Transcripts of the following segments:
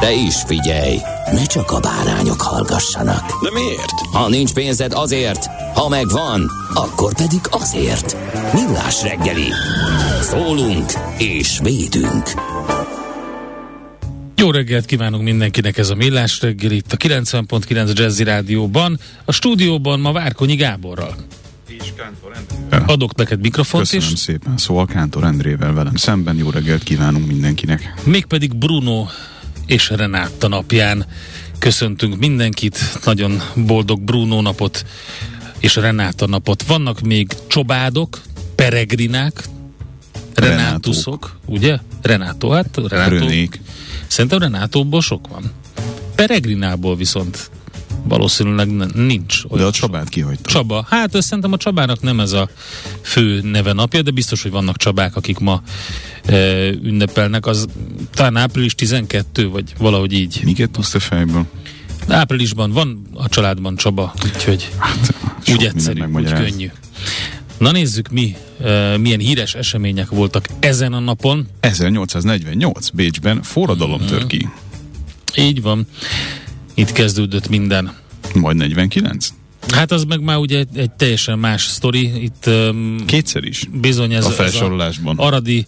De is figyelj, ne csak a bárányok hallgassanak. De miért? Ha nincs pénzed azért, ha megvan, akkor pedig azért. Millás reggeli. Szólunk és védünk. Jó reggelt kívánunk mindenkinek ez a Millás reggel itt a 90.9 Jazzy Rádióban. A stúdióban ma Várkonyi Gáborral. És Kántor Endre. Adok neked mikrofont Köszönöm is. szépen. Szóval Kántor Endrével velem szemben jó reggelt kívánunk mindenkinek. Mégpedig Bruno és Renáta napján köszöntünk mindenkit. Nagyon boldog Bruno napot és Renáta napot. Vannak még csobádok, peregrinák, Renátusok, ugye? Renátó, hát Renátó. Rönék. Szerintem Renátóból sok van. Peregrinából viszont valószínűleg nincs De olyan a sok. Csabát kihagyta. Csaba. Hát ezt szerintem a Csabának nem ez a fő neve napja, de biztos, hogy vannak Csabák, akik ma e, ünnepelnek. Az talán április 12, vagy valahogy így. Miket tudsz fejből? De áprilisban van a családban Csaba, úgyhogy Hát, úgy egyszerű, úgy könnyű. Na nézzük mi, e, milyen híres események voltak ezen a napon. 1848 Bécsben forradalom Mhm. tör ki. Így van. Itt kezdődött minden. Majd 49? Hát az meg már ugye egy, egy teljesen más sztori. Itt um, Kétszer is. bizony ez A ez felsorolásban. Aradi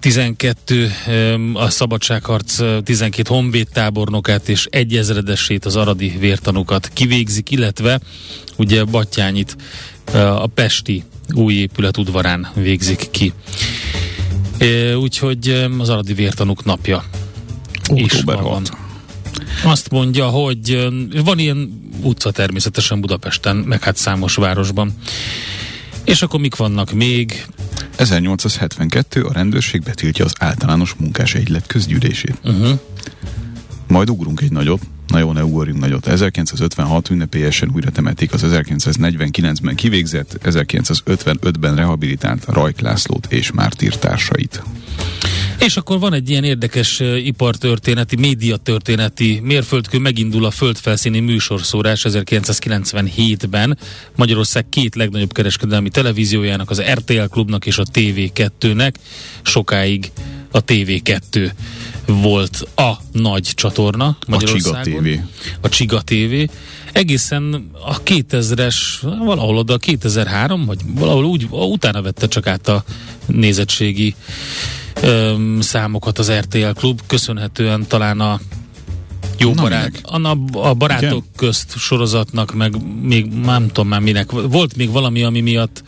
12 um, a szabadságharc uh, 12 honvéd tábornokát és egy ezredesét az aradi vértanukat kivégzik, illetve ugye Battyányit a Pesti új épület udvarán végzik ki. Úgyhogy az aradi vértanuk napja Október ma van. 6. Azt mondja, hogy van ilyen utca természetesen Budapesten, meg hát számos városban. És akkor mik vannak még? 1872 a rendőrség betiltja az általános munkás egylet közgyűlését. Uh-huh. Majd ugrunk egy nagyot, na jó, ne ugorjunk nagyot. 1956 ünnepélyesen újra temetik az 1949-ben kivégzett, 1955-ben rehabilitált Rajk Lászlót és Mártír társait. És akkor van egy ilyen érdekes ipartörténeti, médiatörténeti mérföldkő, megindul a földfelszíni műsorszórás 1997-ben Magyarország két legnagyobb kereskedelmi televíziójának, az RTL Klubnak és a TV2-nek. Sokáig a TV2 volt a nagy csatorna A Magyarországon. Csiga TV. a Csiga TV. Egészen a 2000-es, valahol oda a 2003, vagy valahol úgy, utána vette csak át a nézettségi öm, számokat az RTL Klub, köszönhetően talán a jó Na, barát, minek? a, a barátok Igen? közt sorozatnak, meg még nem tudom már minek, volt még valami, ami miatt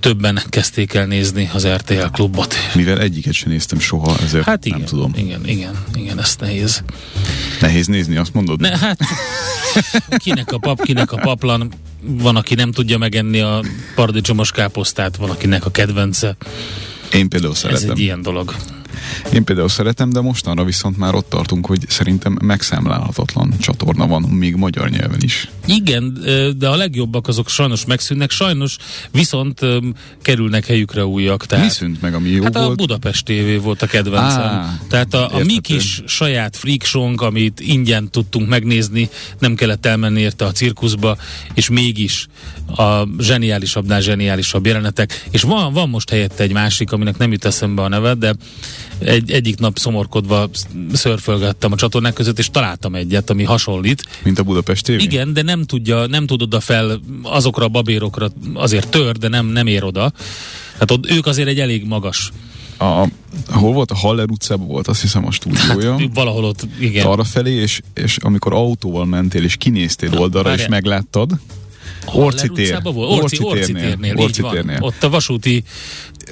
többen kezdték el nézni az RTL Klubot. Mivel egyiket sem néztem soha, ezért Hát igen, nem tudom. igen, igen, igen, ez nehéz. Nehéz nézni, azt mondod? Ne, hát kinek a pap, kinek a paplan, van, aki nem tudja megenni a paradicsomos káposztát, van, akinek a kedvence. Én például Ez szeretem. egy ilyen dolog. Én például szeretem, de mostanra viszont már ott tartunk, hogy szerintem megszámlálhatatlan csatorna van, még magyar nyelven is. Igen, de a legjobbak azok sajnos megszűnnek, sajnos viszont kerülnek helyükre újak. Tehát, Mi szűnt meg, ami jó Hát a volt? Budapest TV volt a kedvencem. Á, Tehát a, a mi kis saját show amit ingyen tudtunk megnézni, nem kellett elmenni érte a cirkuszba, és mégis a zseniálisabbnál zseniálisabb jelenetek. És van, van most helyette egy másik, aminek nem jut eszembe a neve, de egy, egyik nap szomorkodva szörfölgettem a csatornák között, és találtam egyet, ami hasonlít. Mint a Budapest TV? Igen, de nem tudja, nem tud oda fel azokra a babérokra, azért tör, de nem, nem ér oda. Hát ott ők azért egy elég magas a, hol volt? A Haller utcában volt, azt hiszem a stúdiója. Hát, valahol ott, igen. Arra felé, és, és amikor autóval mentél, és kinéztél oldalra, és várjál. megláttad, Hol Orci tér. Orci, Orci Orci térnél. Orci van. térnél. Ott a vasúti,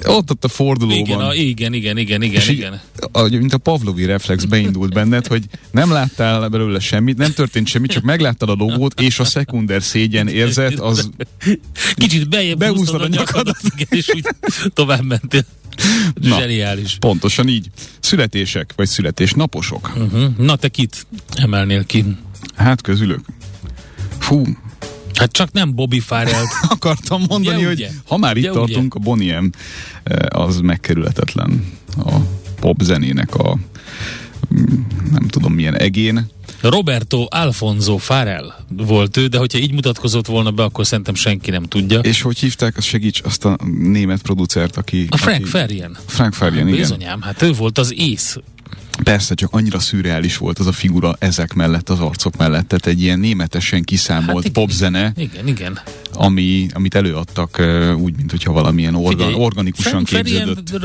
ott ott a fordulóban. igen, a, igen, igen, igen, igen, és igen. a, mint a Pavlovi reflex beindult benned, hogy nem láttál belőle semmit, nem történt semmi, csak megláttad a logót, és a szekunder szégyen érzet, az Kicsit bejebb a a nyakadat, igen, és úgy tovább mentél. Na. Zseniális. pontosan így. Születések, vagy születésnaposok. Uh-huh. Na te kit emelnél ki? Hát közülök. Fú, Hát csak nem Bobby Farrell. akartam mondani, Ugye, hogy ugye? ha már itt Ugye, tartunk, a Boniem az megkerületetlen a pop zenének a mm, nem tudom milyen egén. Roberto Alfonso Farrell volt ő, de hogyha így mutatkozott volna be, akkor szerintem senki nem tudja. És hogy hívták, az segíts azt a német producert, aki... A Frank aki, Farian. Frank Farian, igen. Bizonyám, hát ő volt az ész. Persze, csak annyira szürreális volt az a figura ezek mellett, az arcok mellett. Tehát egy ilyen németesen kiszámolt Hát igen. popzene, Igen, igen. ami, amit előadtak úgy, mint hogyha valamilyen organ, Figyelj, organikusan Frank képződött.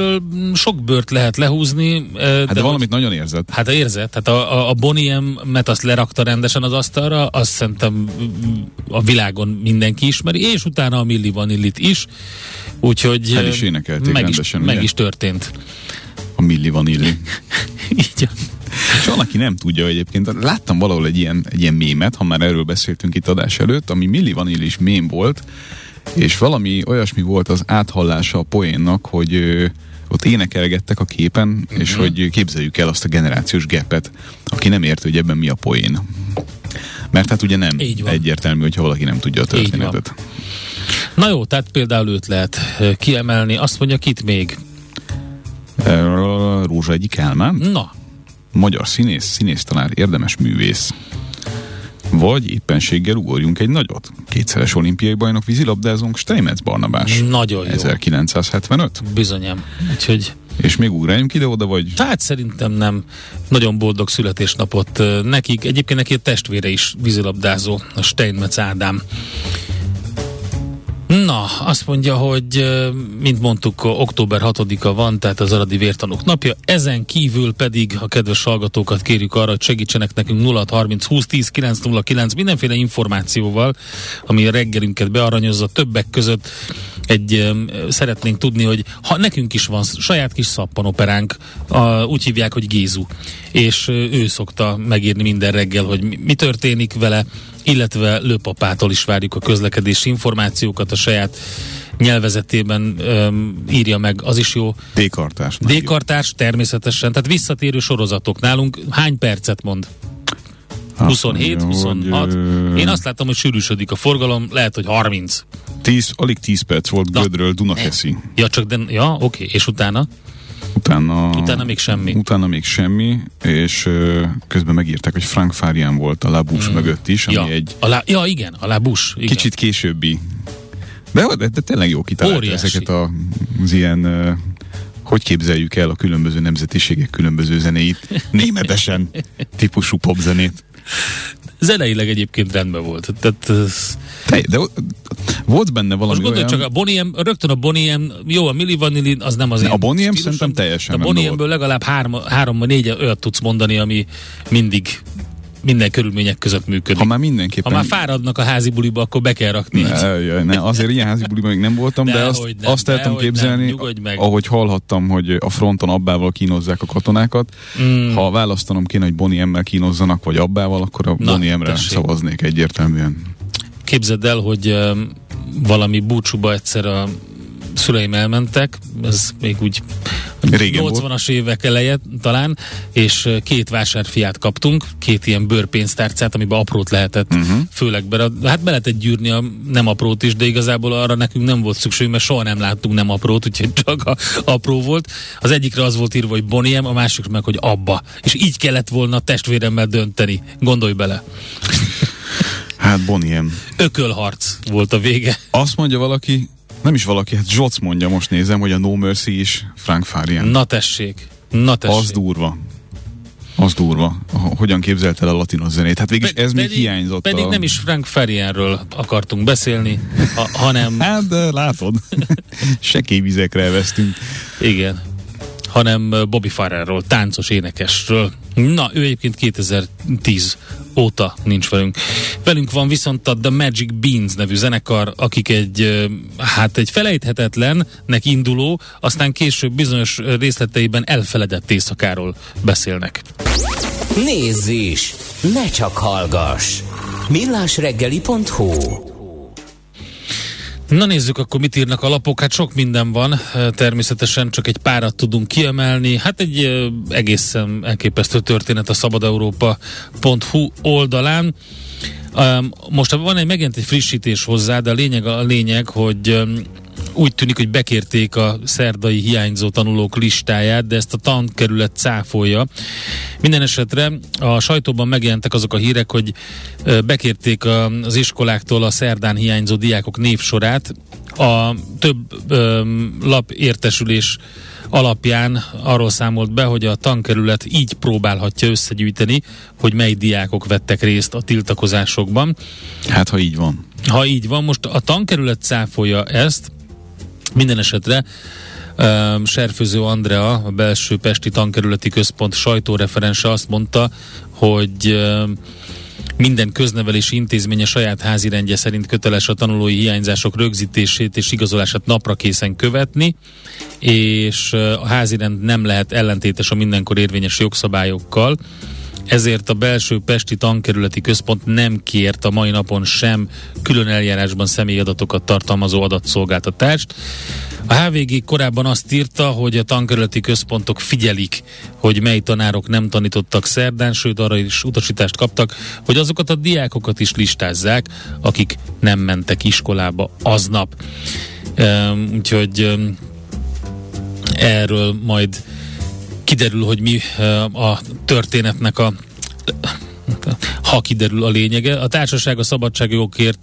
Sok bört lehet lehúzni. eh, Hát de, hogy- valamit nagyon érzett. Hát érzed, tehát a, a, a Boniem met azt lerakta rendesen az asztalra, azt szerintem mm, a világon mindenki ismeri, és utána a Milli Vanillit is, úgyhogy El is énekelték meg, is, rendesen, meg ugye? is történt. A Milli Vanilli. Így. És van, aki nem tudja egyébként, láttam valahol egy ilyen, egy ilyen mémet, ha már erről beszéltünk itt adás előtt, ami Milli Vanillis mém volt, és valami olyasmi volt az áthallása a poénnak, hogy ö, ott énekelgettek a képen, uh-huh. és hogy képzeljük el azt a generációs gepet, aki nem érti, hogy ebben mi a poén. Mert hát ugye nem van. egyértelmű, hogyha valaki nem tudja a történetet. Na jó, tehát például őt lehet eh, kiemelni, azt mondja, kit még? Rózsa egyik Kálmán, Na, magyar színész, színésztanár, érdemes művész. Vagy éppenséggel ugorjunk egy nagyot. Kétszeres olimpiai bajnok vízilabdázónk Steinmetz Barnabás. nagyon jó. 1975. Bizonyám. Úgyhogy És még ugráljunk ide-oda, vagy Hát szerintem nem. Nagyon boldog születésnapot nekik. Egyébként neki a testvére is vízilabdázó, a Steinmetz Ádám. Na, azt mondja, hogy mint mondtuk, október 6-a van, tehát az aradi vértanúk napja. Ezen kívül pedig a kedves hallgatókat kérjük arra, hogy segítsenek nekünk 0630 20 10 909 mindenféle információval, ami a reggelünket bearanyozza. Többek között egy szeretnénk tudni, hogy ha nekünk is van saját kis szappanoperánk, a, úgy hívják, hogy Gézu, és ő szokta megírni minden reggel, hogy mi történik vele, illetve Lőpapától is várjuk a közlekedési információkat a saját nyelvezetében öm, írja meg, az is jó. D-kartás. D-kartás természetesen, tehát visszatérő sorozatok nálunk. Hány percet mond? 27, 26. Én azt látom, hogy sűrűsödik a forgalom, lehet, hogy 30. 10, alig 10 perc volt Na. Gödről Dunakeszi. Ja, csak de, ja, oké, és utána? Utána, Utána még semmi. Utána még semmi, és ö, közben megírták, hogy Frank Farian volt a Labus mm. mögött is, ami Ja, egy a lá, ja, igen, a. Igen. kicsit későbbi. De, de, de tényleg jó kitalálta Óriási. ezeket a, az ilyen ö, hogy képzeljük el a különböző nemzetiségek különböző zenéit, németesen típusú popzenét. Zeneileg egyébként rendben volt. Tehát, de o- volt benne valami most gondolj olyan... csak, a Boniem, rögtön a Boniem, jó, a Milli Vanilli, az nem az Ne, én a stílusom, szerintem teljesen de A Boniemből legalább három, három vagy négy olyat tudsz mondani, ami mindig minden körülmények között működik. ha már mindenképpen... ha már fáradnak a házi buliba, akkor be kell rakni. Ne, jaj, ne, azért ilyen házi buliban még nem voltam, de, Dehogy azt, nem, azt el tudom képzelni, nem, ahogy hallhattam, hogy a fronton abbával kínozzák a katonákat. Mm. Ha választanom kéne, hogy Bonnie M-mel kínozzanak, vagy abbával, akkor a Na, Bonnie M-re szavaznék egyértelműen. Képzeld el, hogy valami búcsúba egyszer a szüleim elmentek, ez még úgy Régen volt. 80-as évek eleje talán, és két vásárfiát kaptunk, két ilyen bőrpénztárcát, amiben aprót lehetett, uh-huh. főleg be, hát be lehetett gyűrni a nem aprót is, de igazából arra nekünk nem volt szükség, mert soha nem láttunk nem aprót, úgyhogy csak a apró volt. Az egyikre az volt írva, hogy Boniem, a másikra meg, hogy Abba. És így kellett volna a testvéremmel dönteni. Gondolj bele. Hát Bonnie M. Ökölharc volt a vége. Azt mondja valaki, nem is valaki, hát Zsoc mondja, most nézem, hogy a No Mercy is Frank Farian. Na tessék. Na tessék. Az durva. Az durva. Hogyan képzelte el a latinos zenét? Hát végig Pe- ez még pedig, hiányzott. Pedig a... nem is Frank Farianről akartunk beszélni, ha, hanem Hát, de látod, sekély vizekre elvesztünk. igen. Hanem Bobby Farrerról, táncos énekesről. Na, ő egyébként 2010 óta nincs velünk. Velünk van viszont a The Magic Beans nevű zenekar, akik egy, hát egy felejthetetlennek induló, aztán később bizonyos részleteiben elfeledett éjszakáról beszélnek. Nézz is! Ne csak hallgass! millásreggeli.hu Na nézzük akkor, mit írnak a lapok. Hát sok minden van, természetesen csak egy párat tudunk kiemelni. Hát egy egészen elképesztő történet a szabadeurópa.hu oldalán. Most van egy megint egy frissítés hozzá, de a lényeg a lényeg, hogy úgy tűnik, hogy bekérték a szerdai hiányzó tanulók listáját, de ezt a tankerület cáfolja. Minden esetre a sajtóban megjelentek azok a hírek, hogy bekérték az iskoláktól a szerdán hiányzó diákok névsorát. A több lap értesülés alapján arról számolt be, hogy a tankerület így próbálhatja összegyűjteni, hogy mely diákok vettek részt a tiltakozásokban. Hát, ha így van. Ha így van, most a tankerület cáfolja ezt, minden esetre Uh, Serfőző Andrea, a belső Pesti Tankerületi Központ sajtóreferense azt mondta, hogy uh, minden köznevelési intézménye saját házirendje szerint köteles a tanulói hiányzások rögzítését és igazolását napra készen követni, és a házirend nem lehet ellentétes a mindenkor érvényes jogszabályokkal ezért a belső Pesti Tankerületi Központ nem kért a mai napon sem külön eljárásban személyadatokat tartalmazó adatszolgáltatást. A HVG korábban azt írta, hogy a tankerületi központok figyelik, hogy mely tanárok nem tanítottak szerdán, sőt arra is utasítást kaptak, hogy azokat a diákokat is listázzák, akik nem mentek iskolába aznap. Um, úgyhogy um, erről majd kiderül, hogy mi a történetnek a ha kiderül a lényege. A társaság a szabadságjogokért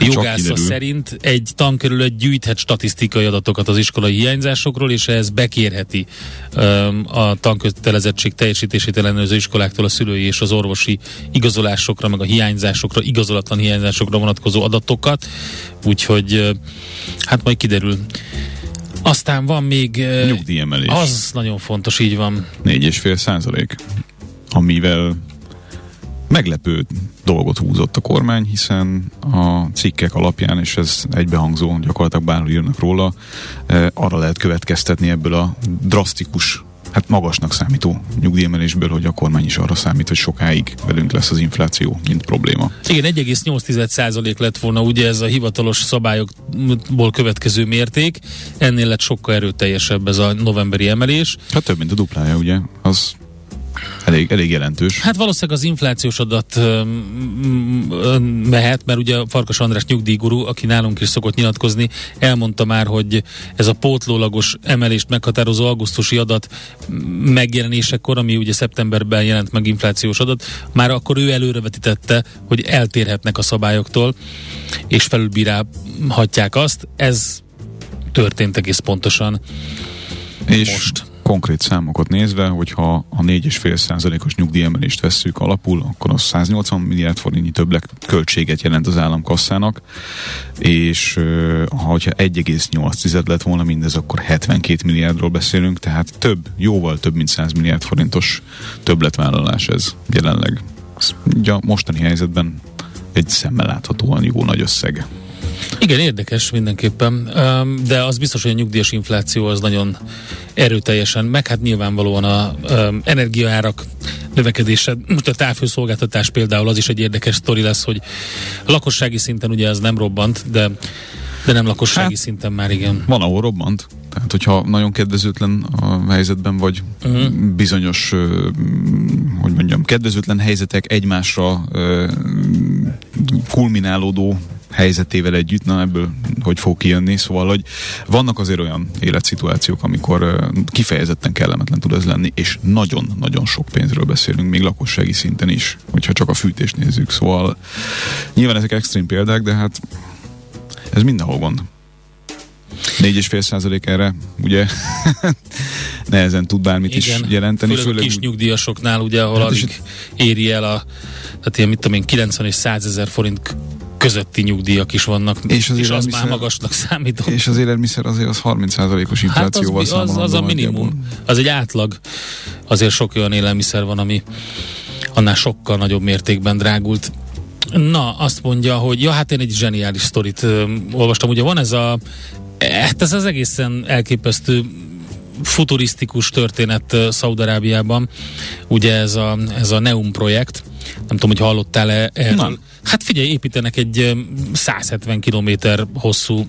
jogásza szerint egy tankerület gyűjthet statisztikai adatokat az iskolai hiányzásokról, és ez bekérheti um, a tankötelezettség teljesítését ellenőrző iskoláktól a szülői és az orvosi igazolásokra, meg a hiányzásokra, igazolatlan hiányzásokra vonatkozó adatokat. Úgyhogy hát majd kiderül. Aztán van még... Nyugdíjemelés. Az nagyon fontos, így van. 4,5 százalék, amivel meglepő dolgot húzott a kormány, hiszen a cikkek alapján, és ez egybehangzó, gyakorlatilag bárhol írnak róla, arra lehet következtetni ebből a drasztikus hát magasnak számító nyugdíjemelésből, hogy a kormány is arra számít, hogy sokáig velünk lesz az infláció, mint probléma. Igen, 1,8% lett volna ugye ez a hivatalos szabályokból következő mérték, ennél lett sokkal erőteljesebb ez a novemberi emelés. Hát több, mint a duplája, ugye? Az elég, elég jelentős. Hát valószínűleg az inflációs adat mehet, mert ugye Farkas András nyugdíjguru, aki nálunk is szokott nyilatkozni, elmondta már, hogy ez a pótlólagos emelést meghatározó augusztusi adat megjelenésekor, ami ugye szeptemberben jelent meg inflációs adat, már akkor ő előrevetítette, hogy eltérhetnek a szabályoktól, és felülbírálhatják azt. Ez történt egész pontosan és most konkrét számokat nézve, hogyha a 4,5 százalékos nyugdíjemelést vesszük alapul, akkor az 180 milliárd forintnyi többlet költséget jelent az államkasszának, és ha hogyha 1,8 lett volna mindez, akkor 72 milliárdról beszélünk, tehát több, jóval több, mint 100 milliárd forintos többletvállalás ez jelenleg. Ugye a mostani helyzetben egy szemmel láthatóan jó nagy összeg. Igen, érdekes mindenképpen, de az biztos, hogy a nyugdíjas infláció az nagyon erőteljesen, meg hát nyilvánvalóan a energiaárak növekedése, most a távhőszolgáltatás például az is egy érdekes sztori lesz, hogy a lakossági szinten ugye ez nem robbant, de de nem lakossági hát, szinten már igen. Van, ahol robbant. Tehát, hogyha nagyon kedvezőtlen a helyzetben vagy, uh-huh. bizonyos, hogy mondjam, kedvezőtlen helyzetek egymásra kulminálódó helyzetével együtt, na ebből hogy fog kijönni, szóval, hogy vannak azért olyan életszituációk, amikor kifejezetten kellemetlen tud ez lenni, és nagyon-nagyon sok pénzről beszélünk, még lakossági szinten is, hogyha csak a fűtést nézzük, szóval nyilván ezek extrém példák, de hát ez mindenhol gond. 4,5 százalék erre, ugye nehezen tud bármit Igen, is jelenteni. Főleg, főleg a kis nyugdíjasoknál, ugye, ahol hát alig éri el a, tehát ilyen, mit tudom én, 90 és 100 ezer forint közötti nyugdíjak is vannak, És az és az már magasnak számítom. És az élelmiszer azért az 30%-os Hát az, inflációval az, az, az a minimum, az egy átlag. Azért sok olyan élelmiszer van, ami annál sokkal nagyobb mértékben drágult. Na, azt mondja, hogy ja, hát én egy zseniális sztorit ö, olvastam. Ugye van ez a, hát ez az egészen elképesztő futurisztikus történet ö, Szaudarábiában, ugye ez a, ez a Neum projekt, nem tudom, hogy hallottál-e erről. Nem. Hát figyelj, építenek egy ö, 170 kilométer hosszú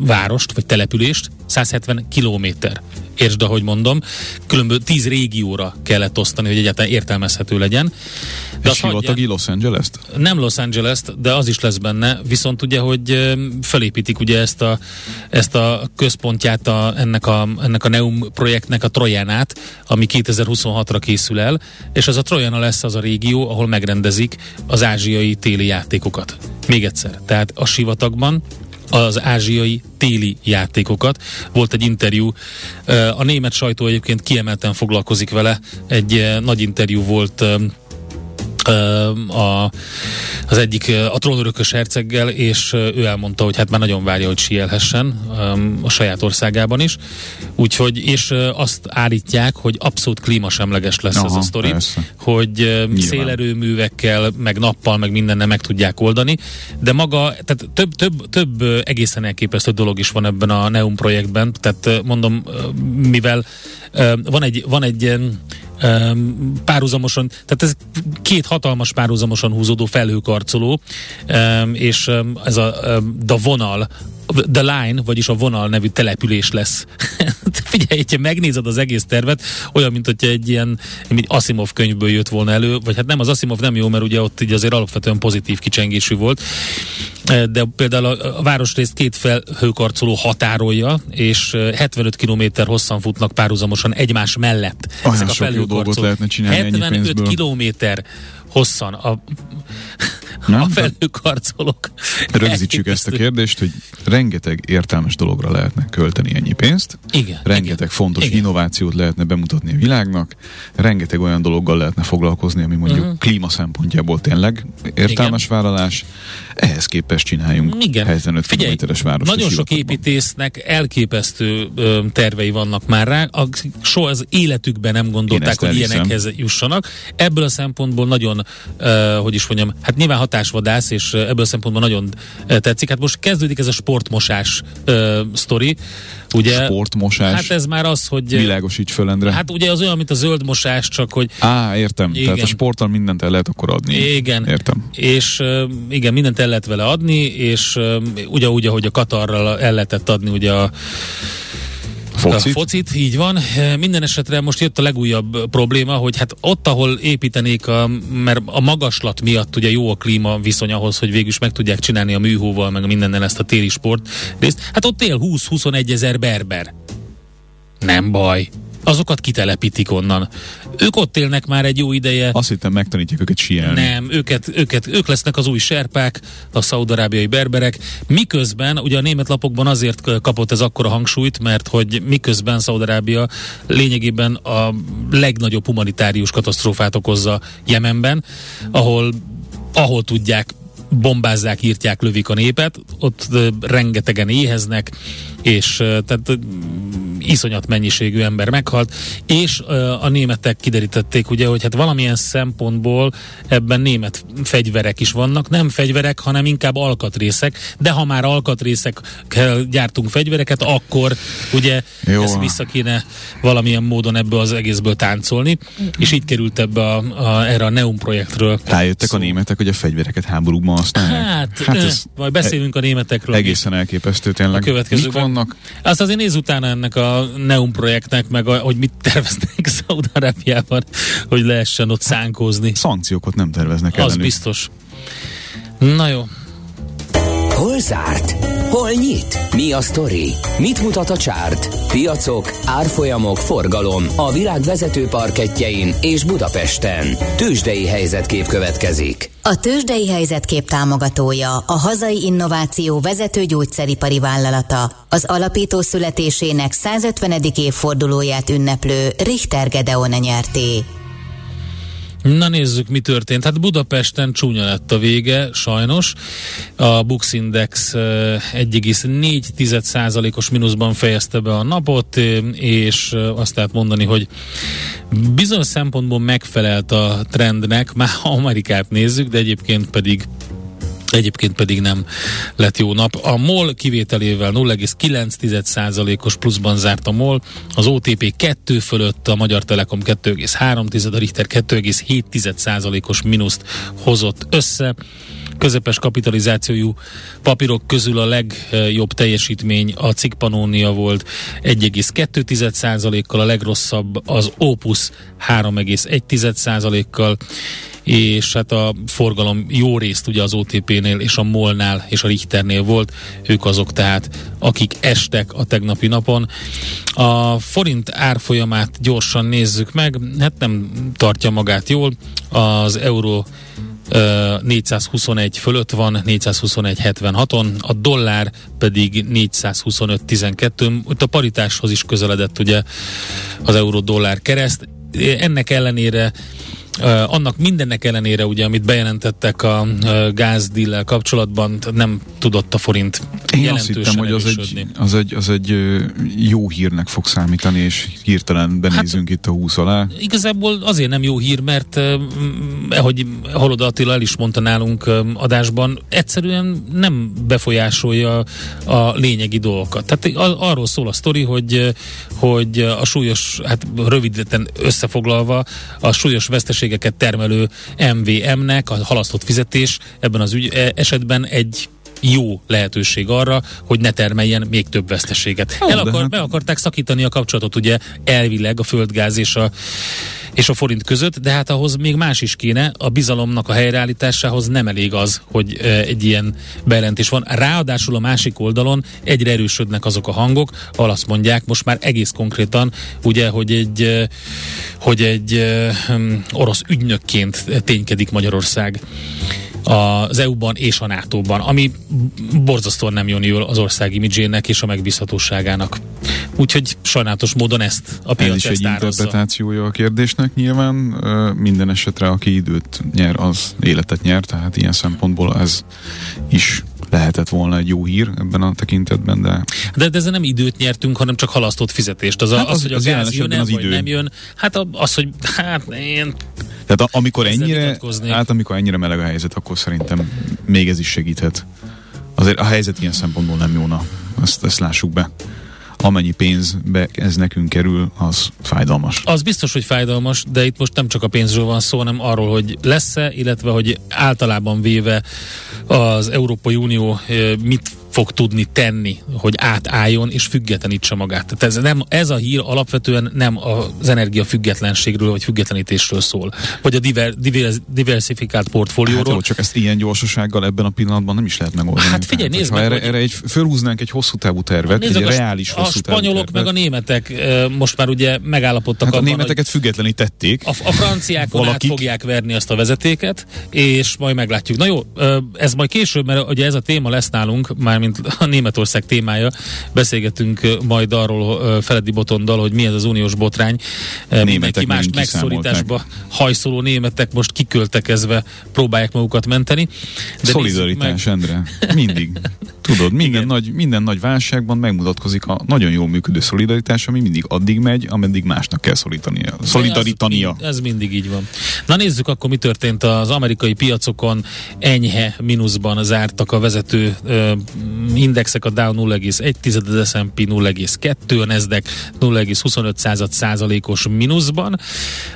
várost, vagy települést, 170 kilométer. Értsd, ahogy mondom, különböző 10 régióra kellett osztani, hogy egyáltalán értelmezhető legyen. Egy azt hagyján- sivatagi Los Angeles-t? nem Los angeles de az is lesz benne, viszont ugye, hogy felépítik ugye ezt a, ezt a központját a, ennek, a, ennek a Neum projektnek, a Trojánát, ami 2026-ra készül el, és az a Trojana lesz az a régió, ahol megrendezik az ázsiai téli játékokat. Még egyszer, tehát a sivatagban az ázsiai téli játékokat. Volt egy interjú, a német sajtó egyébként kiemelten foglalkozik vele, egy nagy interjú volt a, az egyik a trónörökös herceggel, és ő elmondta, hogy hát már nagyon várja, hogy sielhessen a saját országában is. Úgyhogy, és azt állítják, hogy abszolút klímasemleges lesz Aha, ez a sztori, persze. hogy Nyilván. szélerőművekkel, meg nappal, meg mindennel meg tudják oldani, de maga, tehát több, több, több egészen elképesztő dolog is van ebben a Neum projektben, tehát mondom, mivel van egy, van egy párhuzamosan, tehát ez két hatalmas párhuzamosan húzódó felhőkarcoló, és ez a The Vonal, The Line, vagyis a vonal nevű település lesz. Figyelj, ha megnézed az egész tervet, olyan, mint hogyha egy ilyen mint Asimov könyvből jött volna elő, vagy hát nem, az Asimov nem jó, mert ugye ott így azért alapvetően pozitív kicsengésű volt, Eh, de például a, a városrészt két felhőkarcoló határolja, és eh, 75 km hosszan futnak párhuzamosan egymás mellett. Olyan Ezek a sok jó dolgot lehetne csinálni ennyi 75 pénzből. kilométer hosszan a, Nem? a felhőkarcolók. Rögzítsük ezt a kérdést, hogy rengeteg értelmes dologra lehetne költeni ennyi pénzt, Igen. rengeteg igen. fontos Igen. innovációt lehetne bemutatni a világnak, rengeteg olyan dologgal lehetne foglalkozni, ami mondjuk Mhm. klíma szempontjából tényleg értelmes vállalás. Ehhez képest csináljunk Igen. 75 Figyelj, kilométeres várost. nagyon sok építésznek elképesztő ö, tervei vannak már rá, a, soha az életükben nem gondolták, hogy elhiszem. ilyenekhez jussanak. Ebből a szempontból nagyon, ö, hogy is mondjam, hát nyilván hatásvadász, és ebből a szempontból nagyon tetszik. Hát most kezdődik ez a sportmosás sztori, ugye? Sportmosás. Hát ez már az, hogy... Világosíts föl, Endre. Hát ugye az olyan, mint a zöld mosás, csak hogy Á, értem. Igen. Tehát a sporttal mindent el lehet akkor adni. Igen. Értem. És igen, mindent el lehet vele adni, és ugyanúgy, ahogy a Katarral el lehetett adni ugye a Focit? A focit, így van. E, Minden esetre most jött a legújabb probléma, hogy hát ott, ahol építenék, a, mert a magaslat miatt ugye jó a klíma viszony ahhoz, hogy végül is meg tudják csinálni a műhóval, meg mindennel ezt a téli sport részt. Hát ott él 20-21 ezer berber. Nem baj. Azokat kitelepítik onnan. Ők ott élnek már egy jó ideje. Azt hittem megtanítják őket síelni. Nem, őket, őket, ők lesznek az új serpák, a szaudarábiai berberek, miközben ugye a német lapokban azért kapott ez akkora hangsúlyt, mert hogy miközben Szaudarábia lényegében a legnagyobb humanitárius katasztrófát okozza Jemenben, ahol, ahol tudják bombázzák, írtják, lövik a népet, ott rengetegen éheznek, és tehát iszonyat mennyiségű ember meghalt, és a németek kiderítették ugye, hogy hát valamilyen szempontból ebben német fegyverek is vannak, nem fegyverek, hanem inkább alkatrészek, de ha már alkatrészekkel gyártunk fegyvereket, akkor ugye Jó. ezt vissza kéne valamilyen módon ebből az egészből táncolni, és így került ebbe a, a, erre a Neum projektről. Rájöttek szó. a németek, hogy a fegyvereket háborúkban használják? Hát, hát ez majd beszélünk a németekről. egészen elképesztő tényleg. A következőkben. Mik vannak? Azt azért nézz utána ennek a Neum projektnek, meg a, hogy mit terveznek Szaudarábiában, hogy lehessen ott szánkózni. Szankciókat nem terveznek Az ellenük. biztos. Na jó. Hol zárt? Hol nyit? Mi a sztori? Mit mutat a csárt? Piacok, árfolyamok, forgalom a világ vezető parketjein és Budapesten. Tősdei helyzetkép következik. A tőzsdei helyzetkép támogatója, a hazai innováció vezető gyógyszeripari vállalata, az alapító születésének 150. évfordulóját ünneplő Richter Gedeon nyerté. Na nézzük, mi történt. Hát Budapesten csúnya lett a vége, sajnos. A Bux Index 1,4%-os mínuszban fejezte be a napot, és azt lehet mondani, hogy bizonyos szempontból megfelelt a trendnek, már Amerikát nézzük, de egyébként pedig Egyébként pedig nem lett jó nap. A MOL kivételével 0,9%-os pluszban zárt a MOL, az OTP 2 fölött, a Magyar Telekom 2,3, a Richter 2,7%-os mínuszt hozott össze közepes kapitalizációjú papírok közül a legjobb teljesítmény a Cikpanónia volt 1,2%-kal, a legrosszabb az Opus 3,1%-kal, és hát a forgalom jó részt ugye az OTP-nél és a MOL-nál és a Richternél volt, ők azok tehát, akik estek a tegnapi napon. A forint árfolyamát gyorsan nézzük meg, hát nem tartja magát jól, az euró 421 fölött van, 421.76-on, a dollár pedig 425.12. Itt a paritáshoz is közeledett ugye az euró-dollár kereszt. Ennek ellenére annak mindennek ellenére, ugye, amit bejelentettek a gázdillel kapcsolatban, nem tudott a forint Én azt hittem, hogy az egy, az, egy, az egy jó hírnek fog számítani, és hirtelen benézünk hát, itt a húsz alá. Igazából azért nem jó hír, mert ahogy Holoda Attila el is mondta nálunk adásban, egyszerűen nem befolyásolja a lényegi dolgokat. Tehát arról szól a sztori, hogy, hogy a súlyos, hát röviden összefoglalva, a súlyos veszteség költségeket termelő MVM-nek a halasztott fizetés ebben az ügy, e, esetben egy jó lehetőség arra, hogy ne termeljen még több veszteséget. Oh, El akar, hát... Be akarták szakítani a kapcsolatot ugye elvileg a földgáz és a és a forint között, de hát ahhoz még más is kéne, a bizalomnak a helyreállításához nem elég az, hogy egy ilyen bejelentés van. Ráadásul a másik oldalon egyre erősödnek azok a hangok, ahol azt mondják most már egész konkrétan, ugye, hogy egy, hogy egy orosz ügynökként ténykedik Magyarország az EU-ban és a NATO-ban, ami borzasztóan nem jön jól az ország imidzsének és a megbízhatóságának. Úgyhogy sajnálatos módon ezt a piac Ez is egy interpretációja a kérdésnek nyilván. Minden esetre, aki időt nyer, az életet nyer, tehát ilyen szempontból ez is lehetett volna egy jó hír ebben a tekintetben, de... De, de ezzel nem időt nyertünk, hanem csak halasztott fizetést. Az, hát az, az, hogy a gáz jön az vagy idő. nem jön, hát az, hogy hát én... Tehát a, amikor ennyire, hát amikor ennyire meleg a helyzet, akkor szerintem még ez is segíthet. Azért a helyzet ilyen szempontból nem jóna, ezt, ezt lássuk be amennyi pénzbe ez nekünk kerül, az fájdalmas. Az biztos, hogy fájdalmas, de itt most nem csak a pénzről van szó, hanem arról, hogy lesz-e, illetve hogy általában véve az Európai Unió mit fog tudni tenni, hogy átálljon és függetlenítse magát. Tehát ez, nem, ez a hír alapvetően nem az energia függetlenségről vagy függetlenítésről szól, vagy a diver, diver, diversifikált portfólióról. Hát jó, csak ezt ilyen gyorsasággal ebben a pillanatban nem is lehet megoldani. Hát figyelj, nézd meg, erre, erre egy, fölhúznánk egy hosszú távú tervet, egy a, reális a hosszú távú spanyolok meg a németek most már ugye megállapodtak hát a németeket függetlenítették. A, a franciákon át fogják verni azt a vezetéket, és majd meglátjuk. Na jó, ez majd később, mert ugye ez a téma lesz nálunk, már mint a Németország témája. Beszélgetünk majd arról Feledi Botondal, hogy mi ez az uniós botrány. Németek Mindenki más megszorításba hajszoló németek most kiköltekezve próbálják magukat menteni. De Szolidaritás, meg... Endre. Mindig. Tudod, minden nagy, minden nagy válságban megmutatkozik a nagyon jól működő szolidaritás, ami mindig addig megy, ameddig másnak kell szolidaritánia. Szolidaritania. Ez, ez mindig így van. Na nézzük akkor, mi történt az amerikai piacokon. Enyhe mínuszban zártak a vezető uh, indexek, a Dow 0,1, az S&P 0,2, a Nasdaq 0,25 százalékos mínuszban.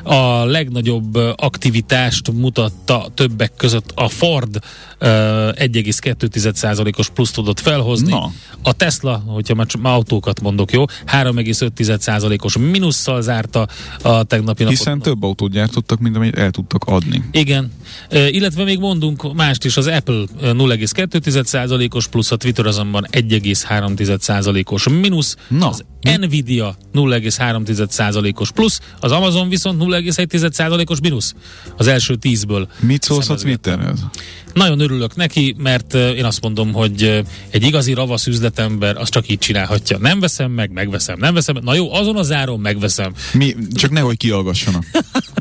A legnagyobb aktivitást mutatta többek között a Ford 1,2 százalékos pluszt tudott felhozni. Na. A Tesla, hogyha már autókat mondok, jó, 3,5 százalékos mínusszal zárta a tegnapi napot. Hiszen több autót gyártottak, mint amit el tudtak adni. Igen. E, illetve még mondunk mást is, az Apple 0,2 százalékos plusz, a Twitter azonban 1,3 százalékos mínusz. Na. Az Nvidia 0,3 százalékos plusz, az Amazon viszont 0,1 százalékos mínusz. Az első tízből. Mit szólsz a Twitterhez? Nagyon örülök neki, mert én azt mondom, hogy egy igazi ravasz üzletember az csak így csinálhatja. Nem veszem meg, megveszem, nem veszem meg. Na jó, azon az áron megveszem. Mi, csak nehogy kialgassanak.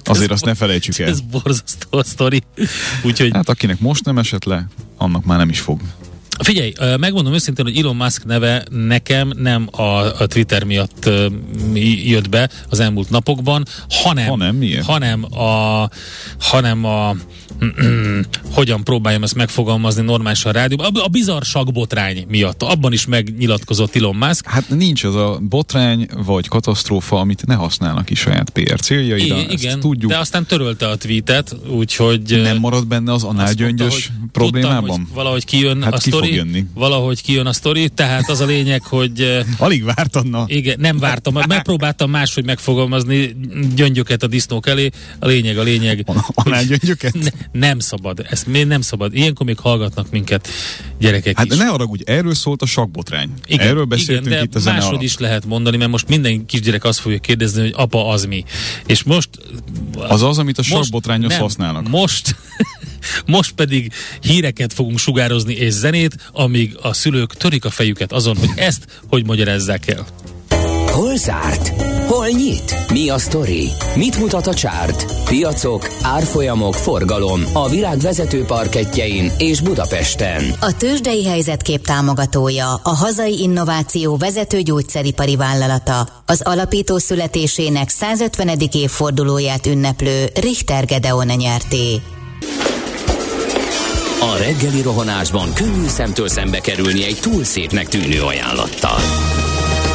Azért azt ne felejtsük el. Ez borzasztó a sztori. Úgyhogy Hát akinek most nem esett le, annak már nem is fog. Figyelj, megmondom őszintén, hogy Elon Musk neve nekem nem a, Twitter miatt jött be az elmúlt napokban, hanem, Hanem miért? hanem a, hanem a hogyan próbáljam ezt megfogalmazni normálisan a rádióban, a, a bizarr sagbotrány miatt. Abban is megnyilatkozott Elon Musk. Hát nincs az a botrány vagy katasztrófa, amit ne használnak ki saját PR céljaira. I- igen, tudjuk. de aztán törölte a tweetet, úgyhogy... Nem marad benne az mondta, análgyöngyös hogy problémában? Tudtam, hogy valahogy kijön Hát a ki fog sztori. jönni. Valahogy kijön a sztori, tehát az a lényeg, hogy Alig vártad, na. Igen, nem vártam, megpróbáltam máshogy megfogalmazni gyöngyöket a disznók elé. A lényeg, a lényeg. Análgyöngyöket? Ne, nem szabad, ezt még nem szabad. Ilyenkor még hallgatnak minket gyerekek Hát is. ne arra, hogy erről szólt a sakbotrány. Igen, Erről beszéltünk igen, de itt a zene máshogy alatt. is lehet mondani, mert most minden kisgyerek azt fogja kérdezni, hogy apa az mi. És most... Az az, amit a sakbotrányhoz használnak. Most, most pedig híreket fogunk sugározni és zenét, amíg a szülők törik a fejüket azon, hogy ezt hogy magyarázzák el. Hol zárt? Hol nyit? Mi a sztori? Mit mutat a csárt? Piacok, árfolyamok, forgalom a világ vezető parketjein és Budapesten. A tőzsdei helyzetkép támogatója, a hazai innováció vezető gyógyszeripari vállalata, az alapító születésének 150. évfordulóját ünneplő Richter Gedeon nyerté. A reggeli rohanásban könnyű szemtől szembe kerülni egy túl szépnek tűnő ajánlattal.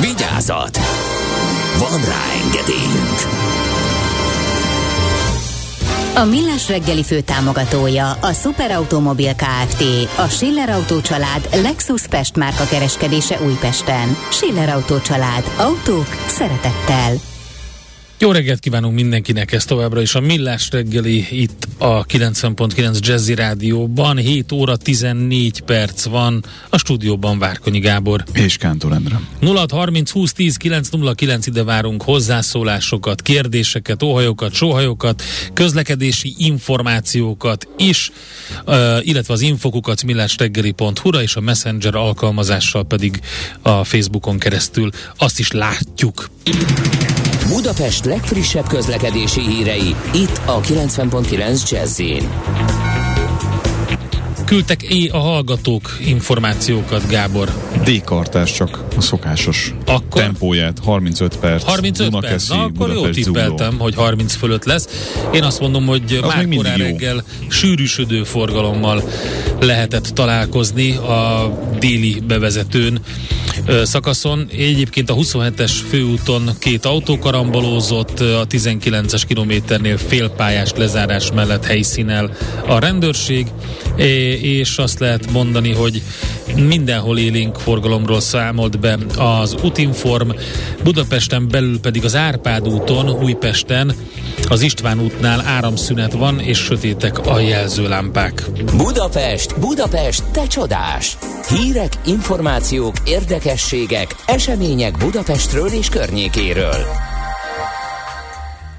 Vigyázat! Van rá engedélyünk! A Millás reggeli fő támogatója a Superautomobil KFT, a Schiller Autó család Lexus Pest márka kereskedése Újpesten. Schiller Autó család. Autók szeretettel. Jó reggelt kívánunk mindenkinek, ez továbbra is a Millás reggeli itt a 90.9 Jazzy Rádióban. 7 óra 14 perc van a stúdióban Várkonyi Gábor. És Kántor Endre. 0630 20 10 909 ide várunk hozzászólásokat, kérdéseket, óhajokat, sóhajokat, közlekedési információkat is, illetve az infokukat millásreggeli.hu-ra és a Messenger alkalmazással pedig a Facebookon keresztül azt is látjuk. Budapest legfrissebb közlekedési hírei, itt a 90.9 jazz Küldtek é a hallgatók információkat, Gábor. D-kartás csak a szokásos Akkor? tempóját, 35 perc. 35 perc, na akkor jó Budapest, tippeltem, Zugló. hogy 30 fölött lesz. Én azt mondom, hogy Az már korán jó. reggel sűrűsödő forgalommal lehetett találkozni a déli bevezetőn szakaszon. Egyébként a 27-es főúton két autó karambolózott, a 19-es kilométernél félpályás lezárás mellett helyszínel a rendőrség, és azt lehet mondani, hogy mindenhol élénk forgalomról számolt be az Utinform, Budapesten belül pedig az Árpád úton, Újpesten, az István útnál áramszünet van, és sötétek a jelzőlámpák. Budapest, Budapest, te csodás! Hírek, információk, érdekességek, események Budapestről és környékéről.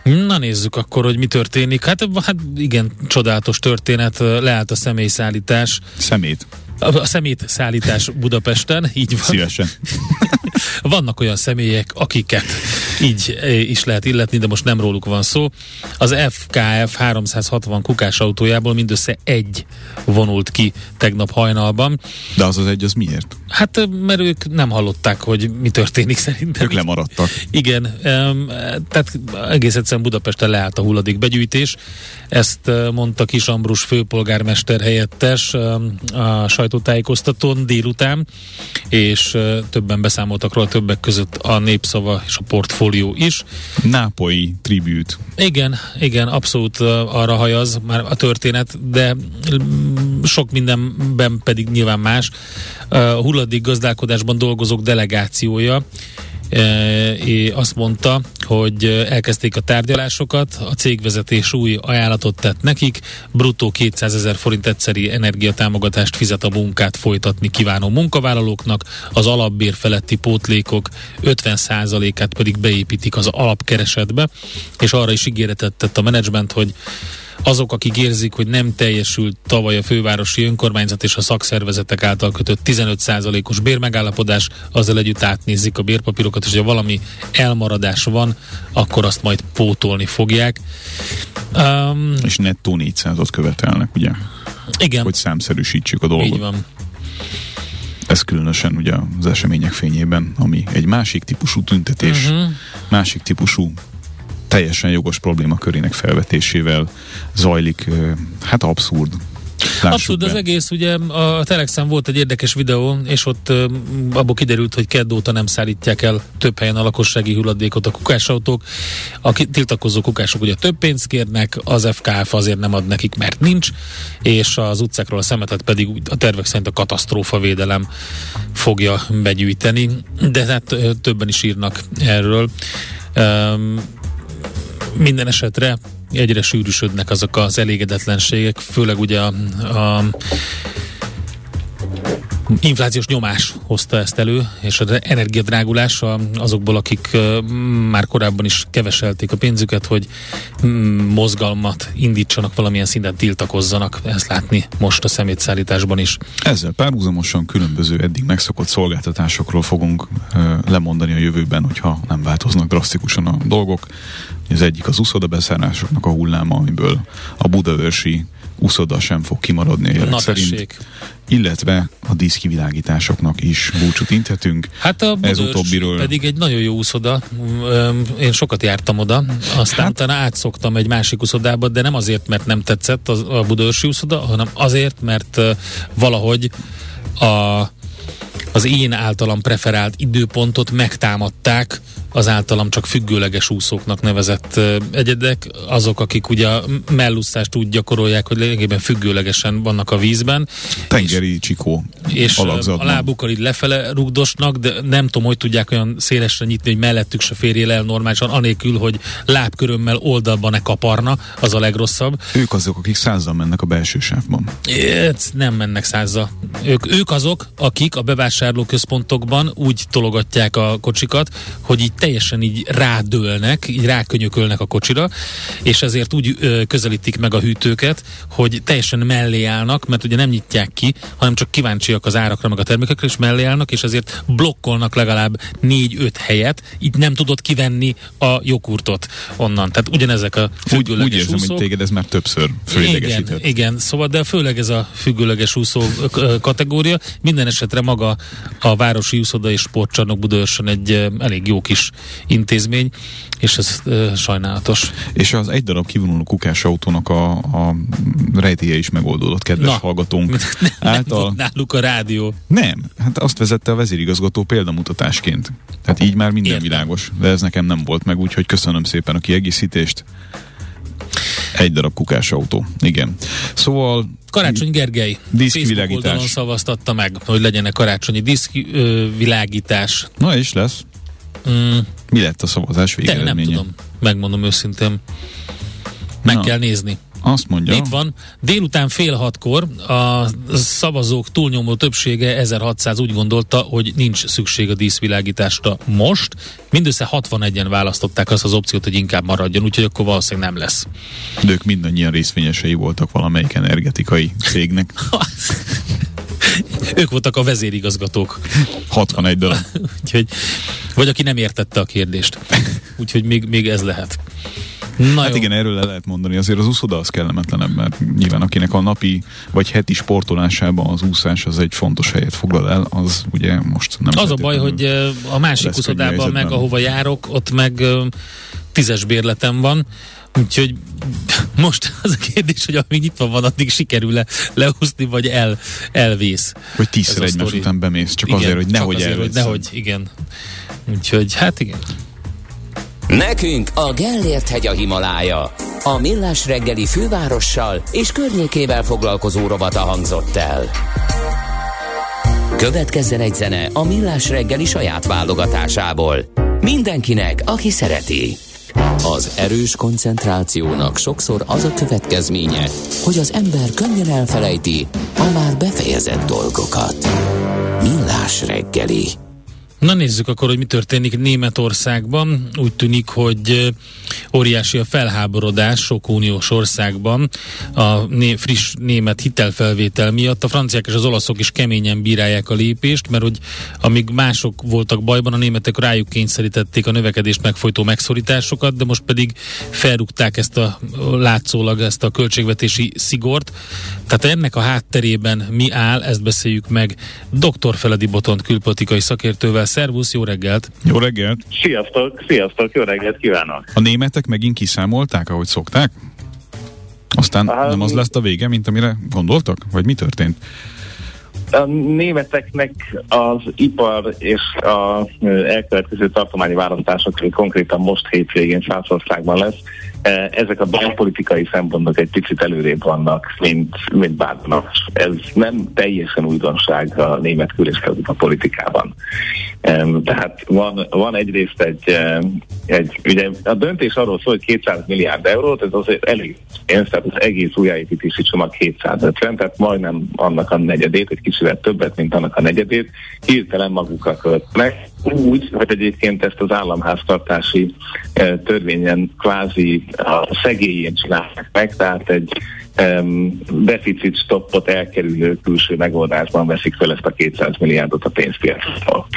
Na nézzük akkor, hogy mi történik. Hát, hát igen, csodálatos történet, leállt a személyszállítás, Szemét. a a szemét szállítás Budapesten, így van. Szívesen. Vannak olyan személyek, akiket így eh, is lehet illetni, de most nem róluk van szó. Az FKF 360 kukás autójából mindössze egy vonult ki tegnap hajnalban. De az az egy, az miért? Hát, eh, mert ők nem hallották, hogy mi történik szerintem. Ők lemaradtak. Igen, tehát egész egyszerűen Budapesten leállt a hulladékbegyűjtés. Ezt eh, mondta Kis Ambrus főpolgármester helyettes a sajtótájékoztatón délután, és többen beszámoltak róla, többek között a Népszava és a Portfólió portfólió is. Nápolyi tribute. Igen, igen, abszolút arra hajaz már a történet, de mm, sok mindenben pedig nyilván más. Uh, hulladék gazdálkodásban dolgozók delegációja azt mondta, hogy elkezdték a tárgyalásokat, a cégvezetés új ajánlatot tett nekik, bruttó 200 ezer forint egyszeri energiatámogatást fizet a munkát folytatni kívánó munkavállalóknak, az alapbér feletti pótlékok 50%-át pedig beépítik az alapkeresetbe, és arra is ígéretet tett a menedzsment, hogy azok, akik érzik, hogy nem teljesült tavaly a fővárosi önkormányzat és a szakszervezetek által kötött 15%-os bérmegállapodás, azzal együtt átnézik a bérpapírokat, és ha valami elmaradás van, akkor azt majd pótolni fogják. Um, és nettó 400-ot követelnek, ugye? Igen. Hogy számszerűsítsük a dolgot. Így van. Ez különösen ugye az események fényében, ami egy másik típusú tüntetés, uh-huh. másik típusú teljesen jogos probléma körének felvetésével zajlik, hát abszurd Lássuk Abszolút, be. az egész, ugye a Telexen volt egy érdekes videó, és ott uh, abból kiderült, hogy kedd óta nem szállítják el több helyen a lakossági hulladékot a kukásautók. A tiltakozó kukások ugye több pénzt kérnek, az FKF azért nem ad nekik, mert nincs, és az utcákról a szemetet pedig a tervek szerint a katasztrófa védelem fogja begyűjteni, de hát többen is írnak erről. Um, minden esetre egyre sűrűsödnek azok az elégedetlenségek, főleg ugye a, a inflációs nyomás hozta ezt elő, és az energiadrágulás azokból, akik már korábban is keveselték a pénzüket, hogy mm, mozgalmat indítsanak, valamilyen szinten tiltakozzanak. Ezt látni most a szemétszállításban is. Ezzel párhuzamosan különböző eddig megszokott szolgáltatásokról fogunk lemondani a jövőben, hogyha nem változnak drasztikusan a dolgok. Az egyik az úszodabeszállásoknak a hulláma, amiből a budaörsi úszoda sem fog kimaradni a jelek szerint. Tessék. Illetve a díszkivilágításoknak is búcsút inthetünk. Hát a Ez utóbbiről... pedig egy nagyon jó úszoda. Én sokat jártam oda, aztán hát... utána átszoktam egy másik úszodába, de nem azért, mert nem tetszett a Budaörsi úszoda, hanem azért, mert valahogy a az én általam preferált időpontot megtámadták az általam csak függőleges úszóknak nevezett egyedek, azok, akik ugye a mellúszást úgy gyakorolják, hogy lényegében függőlegesen vannak a vízben. Tengeri és, csikó És alakzatban. a lábukkal így lefele rugdosnak, de nem tudom, hogy tudják olyan szélesre nyitni, hogy mellettük se férjél el normálisan, anélkül, hogy lábkörömmel oldalba ne kaparna, az a legrosszabb. Ők azok, akik százzal mennek a belső sávban. nem mennek százzal. Ők, ők azok, akik a bevásárlóközpontokban úgy tologatják a kocsikat, hogy így teljesen így rádőlnek, így rákönyökölnek a kocsira, és ezért úgy ö, közelítik meg a hűtőket, hogy teljesen mellé állnak, mert ugye nem nyitják ki, hanem csak kíváncsiak az árakra, meg a termékekre, és mellé állnak, és ezért blokkolnak legalább négy-öt helyet, így nem tudod kivenni a jogurtot onnan. Tehát ugyanezek a függőleges úgy, úgy érzem, úszók. hogy téged ez már többször Igen, igen, szóval, de főleg ez a függőleges úszó kategória. Minden esetre maga a Városi Úszoda és Sportcsarnok Budaörsön egy elég jó kis intézmény, és ez e, sajnálatos. És az egy darab kivonuló kukás autónak a, a rejtéje is megoldódott, kedves Na, hallgatónk. Nem, Által... nem náluk a rádió. Nem, hát azt vezette a vezérigazgató példamutatásként. Tehát így már minden Értem. világos, de ez nekem nem volt meg, úgyhogy köszönöm szépen a kiegészítést. Egy darab kukás autó, igen. Szóval Karácsony Gergely Facebook oldalon szavaztatta meg, hogy legyenek karácsonyi diszkvilágítás. Na és lesz. Mm. Mi lett a szavazás végeredménye? Nem tudom, megmondom őszintén. Meg Na. kell nézni. Azt mondja. Itt van. Délután fél hatkor a szavazók túlnyomó többsége 1600 úgy gondolta, hogy nincs szükség a díszvilágításra most. Mindössze 61-en választották azt az opciót, hogy inkább maradjon, úgyhogy akkor valószínűleg nem lesz. De ők mindannyian részvényesei voltak valamelyik energetikai cégnek. ők voltak a vezérigazgatók. 61 darab. Úgyhogy, vagy aki nem értette a kérdést. Úgyhogy még, még ez lehet. Na hát jó. igen, erről le lehet mondani. Azért az úszoda az kellemetlenebb, mert nyilván akinek a napi vagy heti sportolásában az úszás az egy fontos helyet foglal el, az ugye most nem Az a baj, hogy a másik úszodában meg, ahova járok, ott meg tízes bérletem van, Úgyhogy most az a kérdés, hogy amíg nyitva van, addig sikerül-e leúszni, vagy el, elvész. Vagy tízszer egymás után bemész, csak igen, azért, hogy nehogy azért, hogy nehogy, igen. Úgyhogy, hát igen. Nekünk a Gellért hegy a Himalája. A Millás reggeli fővárossal és környékével foglalkozó rovata hangzott el. Következzen egy zene a Millás reggeli saját válogatásából. Mindenkinek, aki szereti. Az erős koncentrációnak sokszor az a következménye, hogy az ember könnyen elfelejti a már befejezett dolgokat. Millás reggeli. Na nézzük akkor, hogy mi történik Németországban. Úgy tűnik, hogy óriási a felháborodás sok uniós országban a né- friss német hitelfelvétel miatt. A franciák és az olaszok is keményen bírálják a lépést, mert hogy amíg mások voltak bajban, a németek rájuk kényszerítették a növekedést megfojtó megszorításokat, de most pedig felrúgták ezt a látszólag ezt a költségvetési szigort. Tehát ennek a hátterében mi áll, ezt beszéljük meg dr. Feledi Botont külpolitikai szakértővel. Szervusz, jó reggelt! Jó reggelt! Sziasztok, sziasztok, jó reggelt kívánok! A németek megint kiszámolták, ahogy szokták? Aztán um, nem az lesz a vége, mint amire gondoltak? Vagy mi történt? A németeknek az ipar és a elkövetkező tartományi választások, ami konkrétan most hétvégén Szászországban lesz, ezek a belpolitikai szempontok egy picit előrébb vannak, mint, mint bárnak. Ez nem teljesen újdonság a német kül- és politikában. Tehát van, van egyrészt egy, egy, ugye a döntés arról szól, hogy 200 milliárd eurót, ez azért elég pénz, az egész újjáépítési csomag 250, tehát majdnem annak a negyedét, egy kicsivel többet, mint annak a negyedét, hirtelen magukra költnek, úgy, hogy egyébként ezt az államháztartási törvényen kvázi a szegélyén csinálják meg, tehát egy um, deficit stoppot elkerülő külső megoldásban veszik fel ezt a 200 milliárdot a pénzpiacról.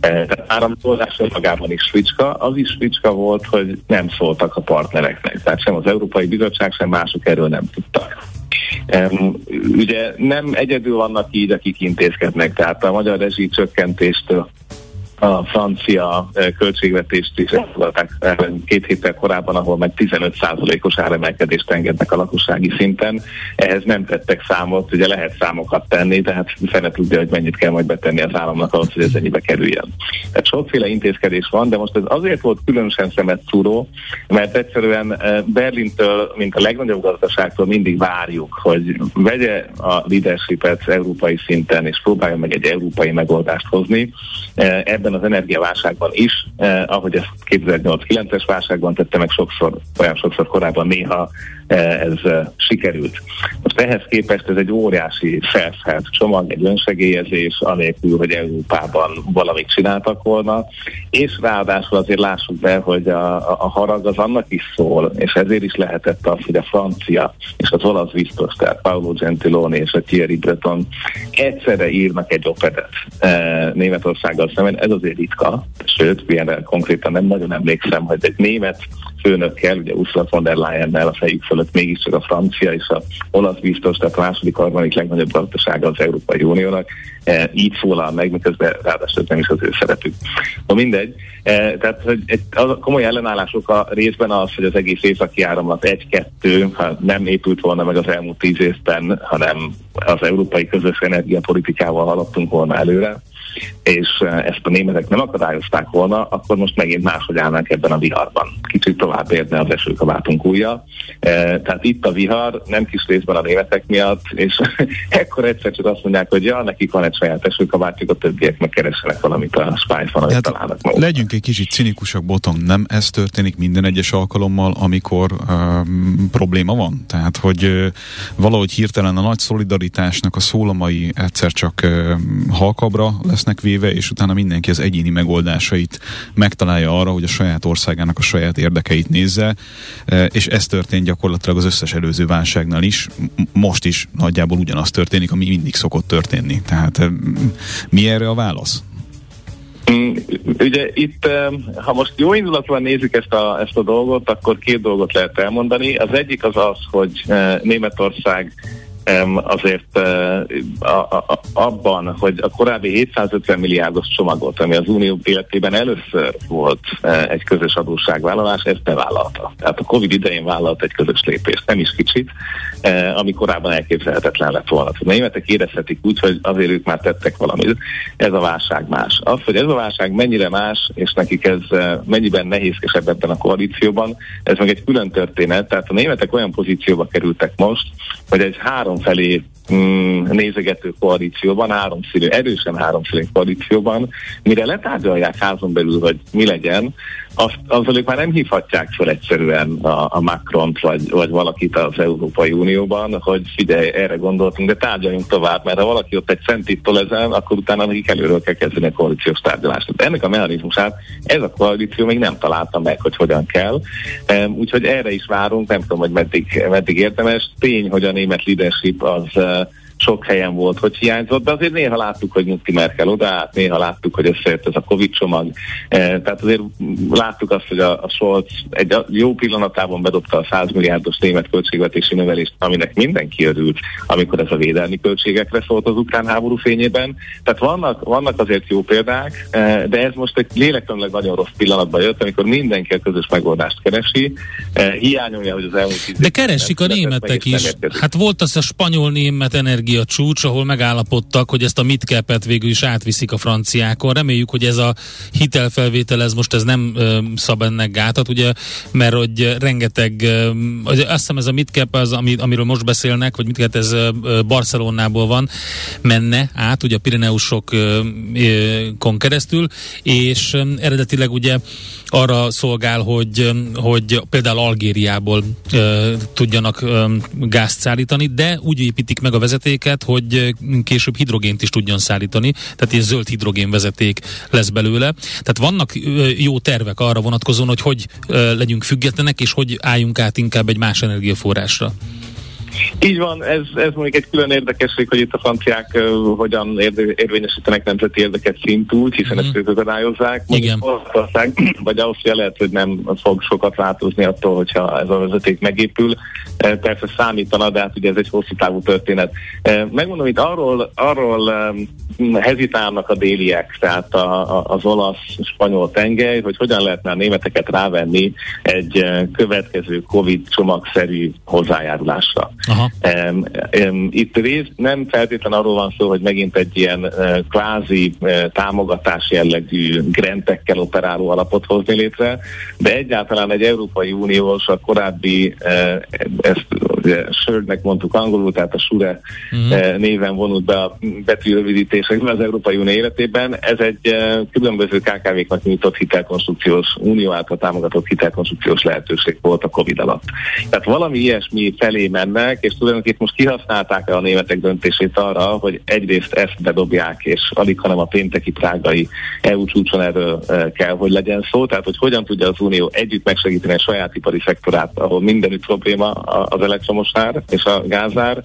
E, tehát áramszólás magában is fricska, az is fricska volt, hogy nem szóltak a partnereknek, tehát sem az Európai Bizottság, sem mások erről nem tudtak. Um, ugye nem egyedül vannak így, akik intézkednek, tehát a magyar rezsicsökkentéstől a francia költségvetést is elfogadták két héttel korábban, ahol meg 15%-os áremelkedést engednek a lakossági szinten. Ehhez nem tettek számot, ugye lehet számokat tenni, tehát fene tudja, hogy mennyit kell majd betenni az államnak ahhoz, hogy ez ennyibe kerüljen. Tehát sokféle intézkedés van, de most ez azért volt különösen szemet szúró, mert egyszerűen Berlintől, mint a legnagyobb gazdaságtól mindig várjuk, hogy vegye a leadershipet európai szinten, és próbálja meg egy európai megoldást hozni. Ebben az energiaválságban is, eh, ahogy ezt 2008-9-es válságban tette meg sokszor, olyan sokszor korábban néha ez eh, sikerült. Most ehhez képest ez egy óriási felszállt csomag, egy önsegélyezés, anélkül, hogy Európában valamit csináltak volna, és ráadásul azért lássuk be, hogy a, a harag az annak is szól, és ezért is lehetett az, hogy a francia és az olasz biztos, tehát Paolo Gentiloni és a Thierry Breton egyszerre írnak egy opedet e, Németországgal szemben. Ez azért ritka, sőt, ilyenre konkrétan nem nagyon emlékszem, hogy egy német főnökkel, ugye Ursula von der Leyen-nel a fejük fölött mégiscsak a francia és a olasz biztos, tehát második, harmadik legnagyobb gazdasága az Európai Uniónak, e, így szólal meg, miközben ráadásul nem is az ő szerepük. No mindegy, e, tehát hogy egy, a komoly ellenállások a részben az, hogy az egész északi áramlat egy-kettő, ha nem épült volna meg az elmúlt tíz évben, hanem az európai közös energiapolitikával haladtunk volna előre, és ezt a németek nem akadályozták volna, akkor most megint máshogy állnánk ebben a viharban. Kicsit tovább érne az esőkabátunk újja. Tehát itt a vihar nem kis részben a németek miatt, és ekkor egyszer csak azt mondják, hogy ja, nekik van egy saját esőkabátjuk, a többiek megkeressenek valamit a Spice-on, amit találnak maguk. Legyünk egy kicsit cinikusak, botom, nem ez történik minden egyes alkalommal, amikor um, probléma van? Tehát, hogy uh, valahogy hirtelen a nagy szolidaritásnak a szólamai egyszer csak uh, halkabra lesznek véve, és utána mindenki az egyéni megoldásait megtalálja arra, hogy a saját országának a saját érdekeit nézze, és ez történt gyakorlatilag az összes előző válságnál is. Most is nagyjából ugyanaz történik, ami mindig szokott történni. Tehát mi erre a válasz? Mm, ugye itt, ha most jó indulatban nézzük ezt a, ezt a dolgot, akkor két dolgot lehet elmondani. Az egyik az az, hogy Németország azért a, abban, hogy a korábbi 750 milliárdos csomagot, ami az Unió életében először volt egy közös adósságvállalás, ezt bevállalta. Tehát a Covid idején vállalt egy közös lépést, nem is kicsit, ami korábban elképzelhetetlen lett volna. A németek érezhetik úgy, hogy azért ők már tettek valamit. Ez a válság más. Az, hogy ez a válság mennyire más, és nekik ez mennyiben nehézkesebb ebben a koalícióban, ez meg egy külön történet. Tehát a németek olyan pozícióba kerültek most, hogy egy három felé mm, nézegető koalícióban, háromszínű, erősen háromszínű koalícióban, mire letárgyalják házon belül, hogy mi legyen, azt, azzal ők már nem hívhatják fel egyszerűen a, a Macron-t vagy, vagy valakit az Európai Unióban, hogy figyelj, erre gondoltunk, de tárgyaljunk tovább, mert ha valaki ott egy centit ezen, akkor utána nekik előről kell kezdeni a koalíciós tárgyalást. Ennek a mechanizmusát ez a koalíció még nem találta meg, hogy hogyan kell. Úgyhogy erre is várunk, nem tudom, hogy meddig, meddig érdemes. Tény, hogy a német leadership az sok helyen volt, hogy hiányzott, de azért néha láttuk, hogy Mutti Merkel odaállt, néha láttuk, hogy összejött ez a Covid csomag. E, tehát azért láttuk azt, hogy a, a Scholz egy jó pillanatában bedobta a 100 milliárdos német költségvetési növelést, aminek mindenki örült, amikor ez a védelmi költségekre szólt az ukrán háború fényében. Tehát vannak, vannak azért jó példák, e, de ez most egy lélektelenleg nagyon rossz pillanatban jött, amikor mindenki a közös megoldást keresi. E, hiányolja, hogy az elmúlt De keresik a németek is. Hát volt az a spanyol-német energia energia csúcs, ahol megállapodtak, hogy ezt a midcap-et végül is átviszik a franciákon. Reméljük, hogy ez a hitelfelvétel, ez most ez nem ö, szab ennek gátat, ugye, mert hogy rengeteg, ö, azt hiszem ez a midcap, az, ami, amiről most beszélnek, vagy midcap ez ö, Barcelonából van, menne át, ugye a Pirineusokon keresztül, és ö, eredetileg ugye arra szolgál, hogy, hogy például Algériából ö, tudjanak ö, gázt szállítani, de úgy építik meg a vezetéket, hogy később hidrogént is tudjon szállítani, tehát egy zöld hidrogén vezeték lesz belőle. Tehát vannak ö, jó tervek arra vonatkozóan, hogy hogy ö, legyünk függetlenek, és hogy álljunk át inkább egy más energiaforrásra. Így van, ez, ez mondjuk egy külön érdekesség, hogy itt a franciák uh, hogyan érvényesítenek nemzeti érdeket szintúl, hiszen mm. ezt ők akadályozzák. Igen. Ország, vagy Ausztria lehet, hogy nem fog sokat változni attól, hogyha ez a vezeték megépül. E, persze számítana, de hát ugye ez egy hosszú távú történet. E, megmondom, itt arról, arról um, hezitálnak a déliek, tehát a, a, az olasz-spanyol tengely, hogy hogyan lehetne a németeket rávenni egy uh, következő Covid csomagszerű hozzájárulásra. Aha. Um, um, itt rész nem feltétlenül arról van szó, hogy megint egy ilyen uh, kvázi uh, támogatás jellegű grentekkel operáló alapot hozni létre, de egyáltalán egy Európai Uniós, a korábbi, uh, ezt ugye Sörnek mondtuk angolul, tehát a SURE uh-huh. néven vonult be a betűrövidítésekben az Európai Unió életében. Ez egy különböző KKV-knak nyújtott hitelkonstrukciós, unió által támogatott hitelkonstrukciós lehetőség volt a Covid alatt. Tehát valami ilyesmi felé mennek, németek, és tulajdonképpen most kihasználták a németek döntését arra, hogy egyrészt ezt bedobják, és alig, hanem a pénteki prágai EU csúcson erről e, kell, hogy legyen szó, tehát hogy hogyan tudja az Unió együtt megsegíteni a saját ipari szektorát, ahol mindenütt probléma az elektromos ár és a gázár.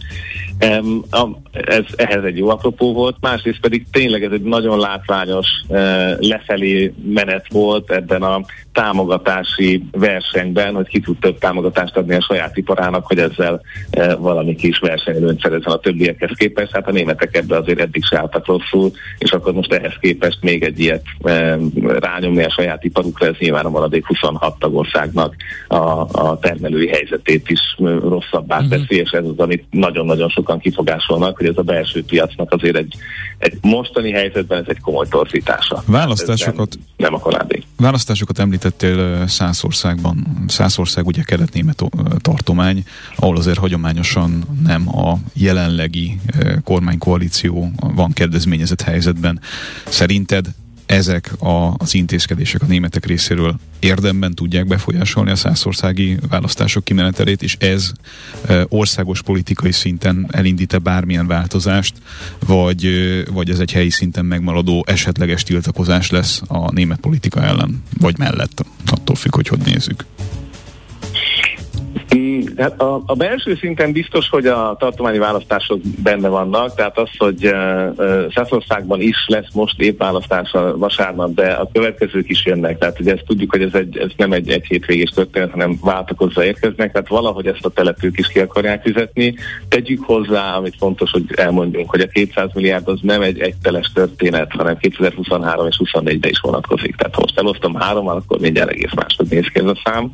Ez, ehhez egy jó apropó volt, másrészt pedig tényleg ez egy nagyon látványos e, lefelé menet volt ebben a támogatási versenyben, hogy ki tud több támogatást adni a saját iparának, hogy ezzel e, valami kis versenyelőnyt szerezzen a többiekhez képest. Hát a németek ebbe azért eddig se álltak rosszul, és akkor most ehhez képest még egy ilyet e, rányomni a saját iparukra, ez nyilván a maradék 26 tagországnak a, a termelői helyzetét is rosszabbá uh-huh. teszi, és ez az, amit nagyon-nagyon sokan kifogásolnak, hogy ez a belső piacnak azért egy, egy mostani helyzetben ez egy komoly torzítása. Választásokat, nem, nem a korábbi. Választásokat említett említettél Szászországban, Szászország ugye kelet-német tartomány, ahol azért hagyományosan nem a jelenlegi kormánykoalíció van kedvezményezett helyzetben. Szerinted ezek a, az intézkedések a németek részéről érdemben tudják befolyásolni a százországi választások kimenetelét, és ez e, országos politikai szinten elindít-e bármilyen változást, vagy, e, vagy ez egy helyi szinten megmaradó esetleges tiltakozás lesz a német politika ellen, vagy mellett, attól függ, hogy hogy nézzük. Hát a, a belső szinten biztos, hogy a tartományi választások benne vannak, tehát az, hogy uh, Szászországban is lesz most épp választás a vasárnap, de a következők is jönnek, tehát ugye ezt tudjuk, hogy ez, egy, ez nem egy, egy hétvégés történet, hanem váltakozva érkeznek, tehát valahogy ezt a telepők is ki akarják fizetni. Tegyük hozzá, amit fontos, hogy elmondjunk, hogy a 200 milliárd az nem egy egyteles történet, hanem 2023 és 24-be is vonatkozik. Tehát ha most elosztom hárommal, akkor mindjárt egész máshogy néz ki ez a szám.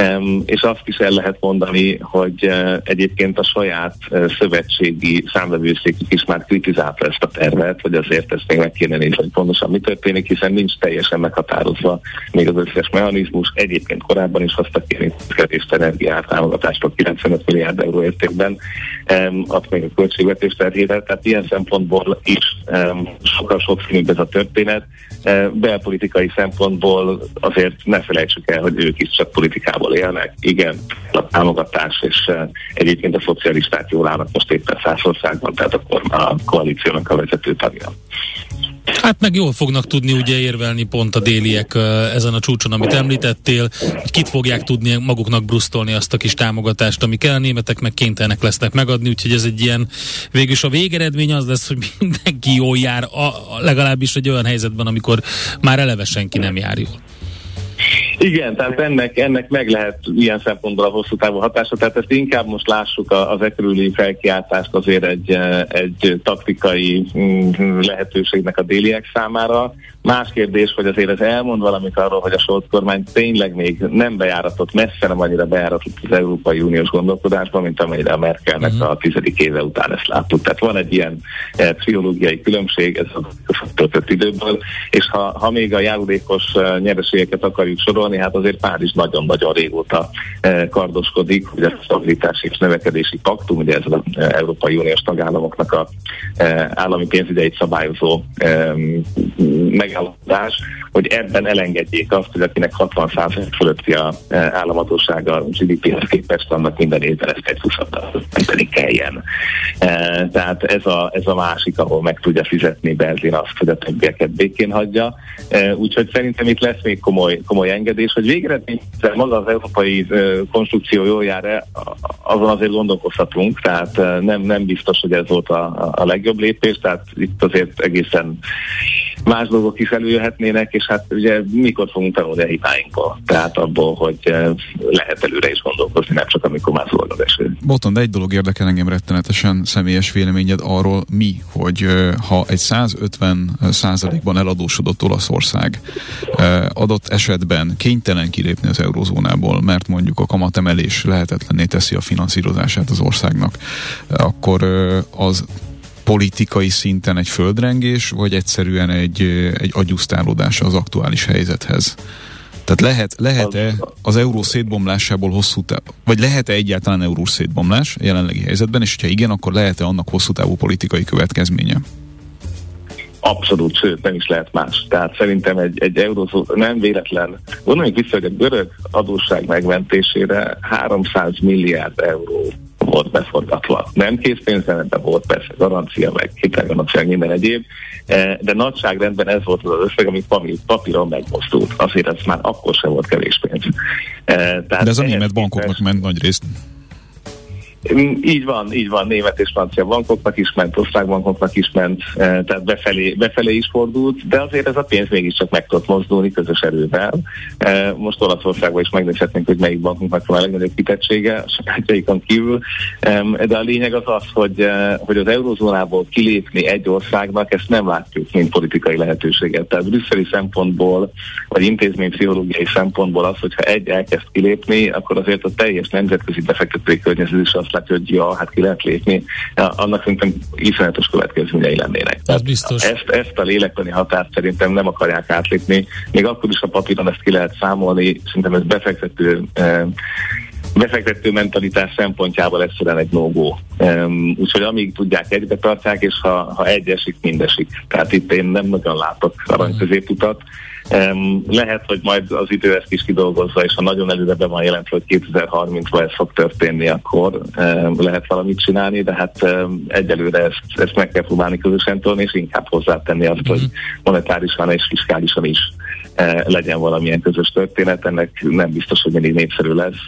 Um, és azt is el lehet mondani, hogy uh, egyébként a saját uh, szövetségi számvevőszékük is már kritizálta ezt a tervet, hogy azért ezt még meg kéne nézni, hogy pontosan mi történik, hiszen nincs teljesen meghatározva még az összes mechanizmus. Egyébként korábban is hoztak ki intézkedést energiát támogatástól 95 milliárd euró értékben, um, azt még a költségvetés terhére, tehát ilyen szempontból is sokkal sokszínűbb ez a történet. Uh, belpolitikai szempontból azért ne felejtsük el, hogy ők is csak politikából élnek. Igen, a támogatás, és uh, egyébként a szocialisták jól állnak most éppen Szászországban, tehát akkor a koalíciónak a vezető tagja. Hát meg jól fognak tudni ugye érvelni pont a déliek ezen a csúcson, amit említettél, hogy kit fogják tudni maguknak brusztolni azt a kis támogatást, ami kell, a németek meg kénytelenek lesznek megadni, úgyhogy ez egy ilyen, végülis a végeredmény az lesz, hogy mindenki jól jár, a, legalábbis egy olyan helyzetben, amikor már eleve senki nem jár jól. Igen, tehát ennek, ennek meg lehet ilyen szempontból a hosszú távú hatása, tehát ezt inkább most lássuk az e körüli felkiáltást azért egy, egy taktikai mm, lehetőségnek a déliek számára. Más kérdés, hogy azért ez elmond valamit arról, hogy a Scholz kormány tényleg még nem bejáratott, messze nem annyira bejáratott az Európai Uniós gondolkodásban, mint amennyire a Merkelnek uh-huh. a tizedik éve után ezt láttuk. Tehát van egy ilyen e, pszichológiai különbség, ez a töltött időből, és ha, ha még a járulékos e, nyereségeket akarjuk sorolni, hát azért Párizs nagyon-nagyon régóta e, kardoskodik, hogy a stabilitási és növekedési paktum, ugye ez az Európai Uniós tagállamoknak a e, állami pénzügyeit szabályozó e, meg megállapodás, hogy ebben elengedjék azt, hogy akinek 60% fölötti a e, államadósága a GDP-hez képest, annak minden évben ezt egy 20 pedig kelljen. E, tehát ez a, ez a másik, ahol meg tudja fizetni Berlin azt, hogy a többieket békén hagyja. E, úgyhogy szerintem itt lesz még komoly, komoly engedés, hogy végeredményben maga az európai konstrukció jól jár azon azért gondolkozhatunk, tehát nem, nem biztos, hogy ez volt a, a legjobb lépés, tehát itt azért egészen más dolgok is előjöhetnének, és hát ugye mikor fogunk tanulni a hibáinkból. Tehát abból, hogy eh, lehet előre is gondolkozni, nem csak amikor már szól az eső. Boton, egy dolog érdekel engem rettenetesen személyes véleményed arról mi, hogy eh, ha egy 150 százalékban eladósodott Olaszország eh, adott esetben kénytelen kilépni az eurozónából, mert mondjuk a kamatemelés lehetetlenné teszi a finanszírozását az országnak, akkor az politikai szinten egy földrengés, vagy egyszerűen egy, egy agyusztálódás az aktuális helyzethez? Tehát lehet, lehet-e az euró szétbomlásából hosszú távú, vagy lehet-e egyáltalán euró szétbomlás jelenlegi helyzetben, és ha igen, akkor lehet-e annak hosszú távú politikai következménye? Abszolút, sőt, nem is lehet más. Tehát szerintem egy, egy eurózó nem véletlen. Gondoljunk vissza, hogy a görög adósság megmentésére 300 milliárd euró volt beforgatva. Nem készpénzben, de volt persze garancia, meg hitelgarancia, minden egyéb, e, de nagyságrendben ez volt az összeg, amit papíron megmozdult. Azért ez már akkor sem volt kevés pénz. E, tehát de ez a német bankoknak ment nagy részt. Így van, így van, német és francia bankoknak is ment, osztrák bankoknak is ment, eh, tehát befelé, befelé is fordult, de azért ez a pénz mégiscsak meg tudott mozdulni közös erővel. Eh, most Olaszországban is megnézhetnénk, hogy melyik bankunknak van a legnagyobb kitettsége, a sajátjaikon kívül, de a lényeg az az, hogy, eh, hogy az eurozónából kilépni egy országnak, ezt nem látjuk, mint politikai lehetőséget. Tehát brüsszeli szempontból, vagy intézmény pszichológiai szempontból az, hogyha egy elkezd kilépni, akkor azért a teljes nemzetközi befektetői környezet is azt ja, hát ki lehet lépni, annak szerintem iszonyatos következményei lennének. Ez biztos. Ezt, ezt a lélektani határt szerintem nem akarják átlépni, még akkor is a papíron ezt ki lehet számolni, szerintem ez befektető eh, befektető mentalitás szempontjából egyszerűen egy no-go. Um, úgyhogy amíg tudják, egybe tartják, és ha, ha egy esik, mind esik. Tehát itt én nem nagyon látok arany középutat. Um, lehet, hogy majd az idő ezt is kidolgozza, és ha nagyon előre be van jelentve, hogy 2030-ban ez fog történni, akkor lehet valamit csinálni, de hát egyelőre ezt, ezt meg kell próbálni közösen tolni, és inkább hozzátenni azt, hogy monetárisan és fiskálisan is legyen valamilyen közös történet, ennek nem biztos, hogy mindig népszerű lesz,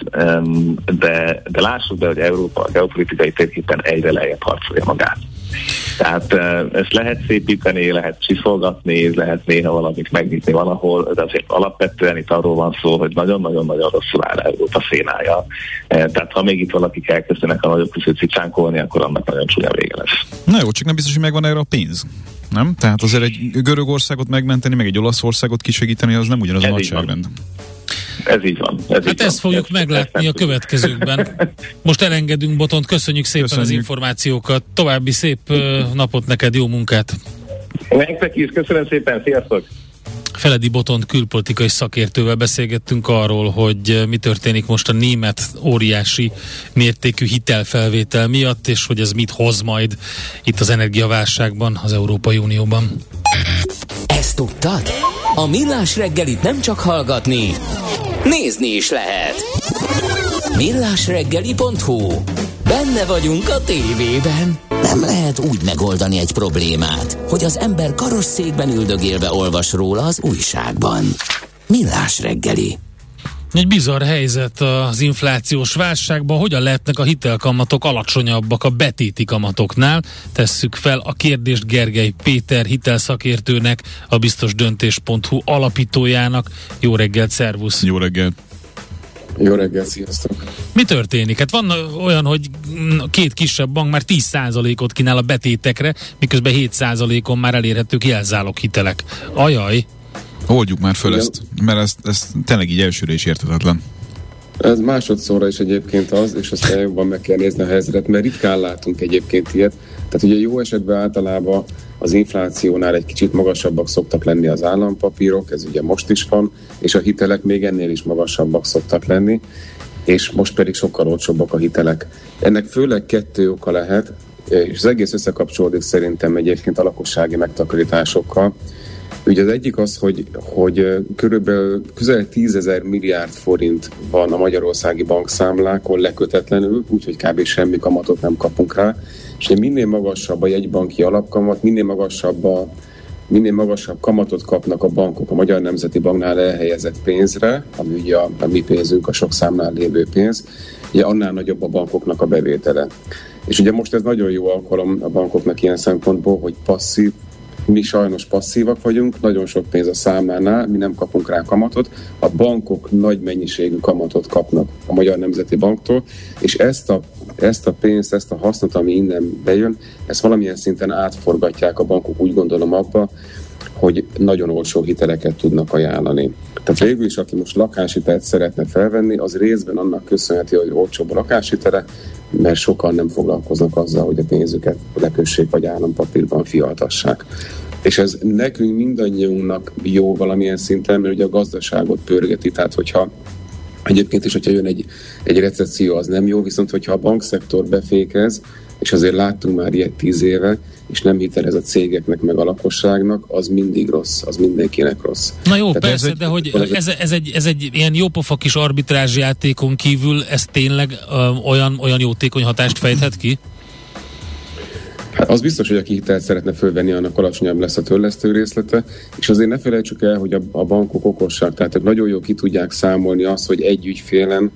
de, de lássuk be, hogy Európa a geopolitikai térképen egyre lejjebb harcolja magát. Tehát ezt lehet szépíteni, lehet csiszolgatni, lehet néha valamit megnyitni valahol, de azért alapvetően itt arról van szó, hogy nagyon-nagyon-nagyon rosszul áll Európa szénája. Tehát ha még itt valakik elkezdenek a nagyobb között cicsánkolni, akkor annak nagyon csúnya vége lesz. Na jó, csak nem biztos, hogy megvan erre a pénz. Nem? Tehát azért egy Görögországot megmenteni, meg egy Olaszországot kisegíteni, az nem ugyanaz Ez a nagyságrend. Ez így van. Ez hát így ezt van. fogjuk ez, meglátni ezt a következőkben. Most elengedünk, Botont, köszönjük szépen köszönjük. az információkat. További szép napot neked, jó munkát! Nektek is, köszönöm szépen, sziasztok! Feledi Botont külpolitikai szakértővel beszélgettünk arról, hogy mi történik most a német óriási mértékű hitelfelvétel miatt, és hogy ez mit hoz majd itt az energiaválságban az Európai Unióban. Ezt tudtad? A Millás reggelit nem csak hallgatni, nézni is lehet. Millásreggeli.hu Benne vagyunk a tévében. Nem lehet úgy megoldani egy problémát, hogy az ember karosszékben üldögélve olvas róla az újságban. Millás reggeli. Egy bizarr helyzet az inflációs válságban, hogyan lehetnek a hitelkamatok alacsonyabbak a betéti kamatoknál? Tesszük fel a kérdést Gergely Péter hitelszakértőnek, a biztos döntés.hu alapítójának. Jó reggelt, szervusz! Jó reggelt! Jó reggelt, sziasztok! Mi történik? Hát van olyan, hogy két kisebb bank már 10%-ot kínál a betétekre, miközben 7%-on már elérhetők jelzálog hitelek. Ajaj! Oldjuk már föl Igen. ezt, mert ez, ez tényleg így elsőre is értetetlen. Ez másodszorra is egyébként az, és aztán jobban meg kell nézni a helyzetet, mert ritkán látunk egyébként ilyet. Tehát ugye jó esetben általában az inflációnál egy kicsit magasabbak szoktak lenni az állampapírok, ez ugye most is van, és a hitelek még ennél is magasabbak szoktak lenni, és most pedig sokkal olcsóbbak a hitelek. Ennek főleg kettő oka lehet, és az egész összekapcsolódik szerintem egyébként a lakossági megtakarításokkal. Ugye az egyik az, hogy, hogy körülbelül közel 10 ezer milliárd forint van a magyarországi bankszámlákon lekötetlenül, úgyhogy kb. semmi kamatot nem kapunk rá, és minél magasabb a jegybanki alapkamat, minél magasabb a minél magasabb kamatot kapnak a bankok a Magyar Nemzeti Banknál elhelyezett pénzre, ami ugye a, a mi pénzünk, a sok számnál lévő pénz, ugye annál nagyobb a bankoknak a bevétele. És ugye most ez nagyon jó alkalom a bankoknak ilyen szempontból, hogy passzív mi sajnos passzívak vagyunk, nagyon sok pénz a számlánál, mi nem kapunk rá kamatot, a bankok nagy mennyiségű kamatot kapnak a Magyar Nemzeti Banktól, és ezt a, ezt a pénzt, ezt a hasznot, ami innen bejön, ezt valamilyen szinten átforgatják a bankok, úgy gondolom abba, hogy nagyon olcsó hiteleket tudnak ajánlani. Tehát végül is, aki most lakáshitelt szeretne felvenni, az részben annak köszönheti, hogy olcsóbb a lakáshitele, mert sokan nem foglalkoznak azzal, hogy a pénzüket lekössék vagy állampapírban fialtassák. És ez nekünk mindannyiunknak jó valamilyen szinten, mert ugye a gazdaságot pörgeti, tehát hogyha Egyébként is, hogyha jön egy, egy recesszió, az nem jó, viszont hogyha a bankszektor befékez, és azért láttunk már ilyet tíz éve, és nem hitelez a cégeknek meg a lakosságnak, az mindig rossz, az mindenkinek rossz. Na jó, Tehát persze, ez de hogy ez, ez, egy, ez egy ilyen jópofa kis arbitrázs játékon kívül, ez tényleg ö, olyan, olyan jótékony hatást fejthet ki? Hát az biztos, hogy aki hitelt szeretne fölvenni, annak alacsonyabb lesz a törlesztő részlete, és azért ne felejtsük el, hogy a, a bankok okosak, tehát nagyon jól ki tudják számolni azt, hogy egy ügyfélen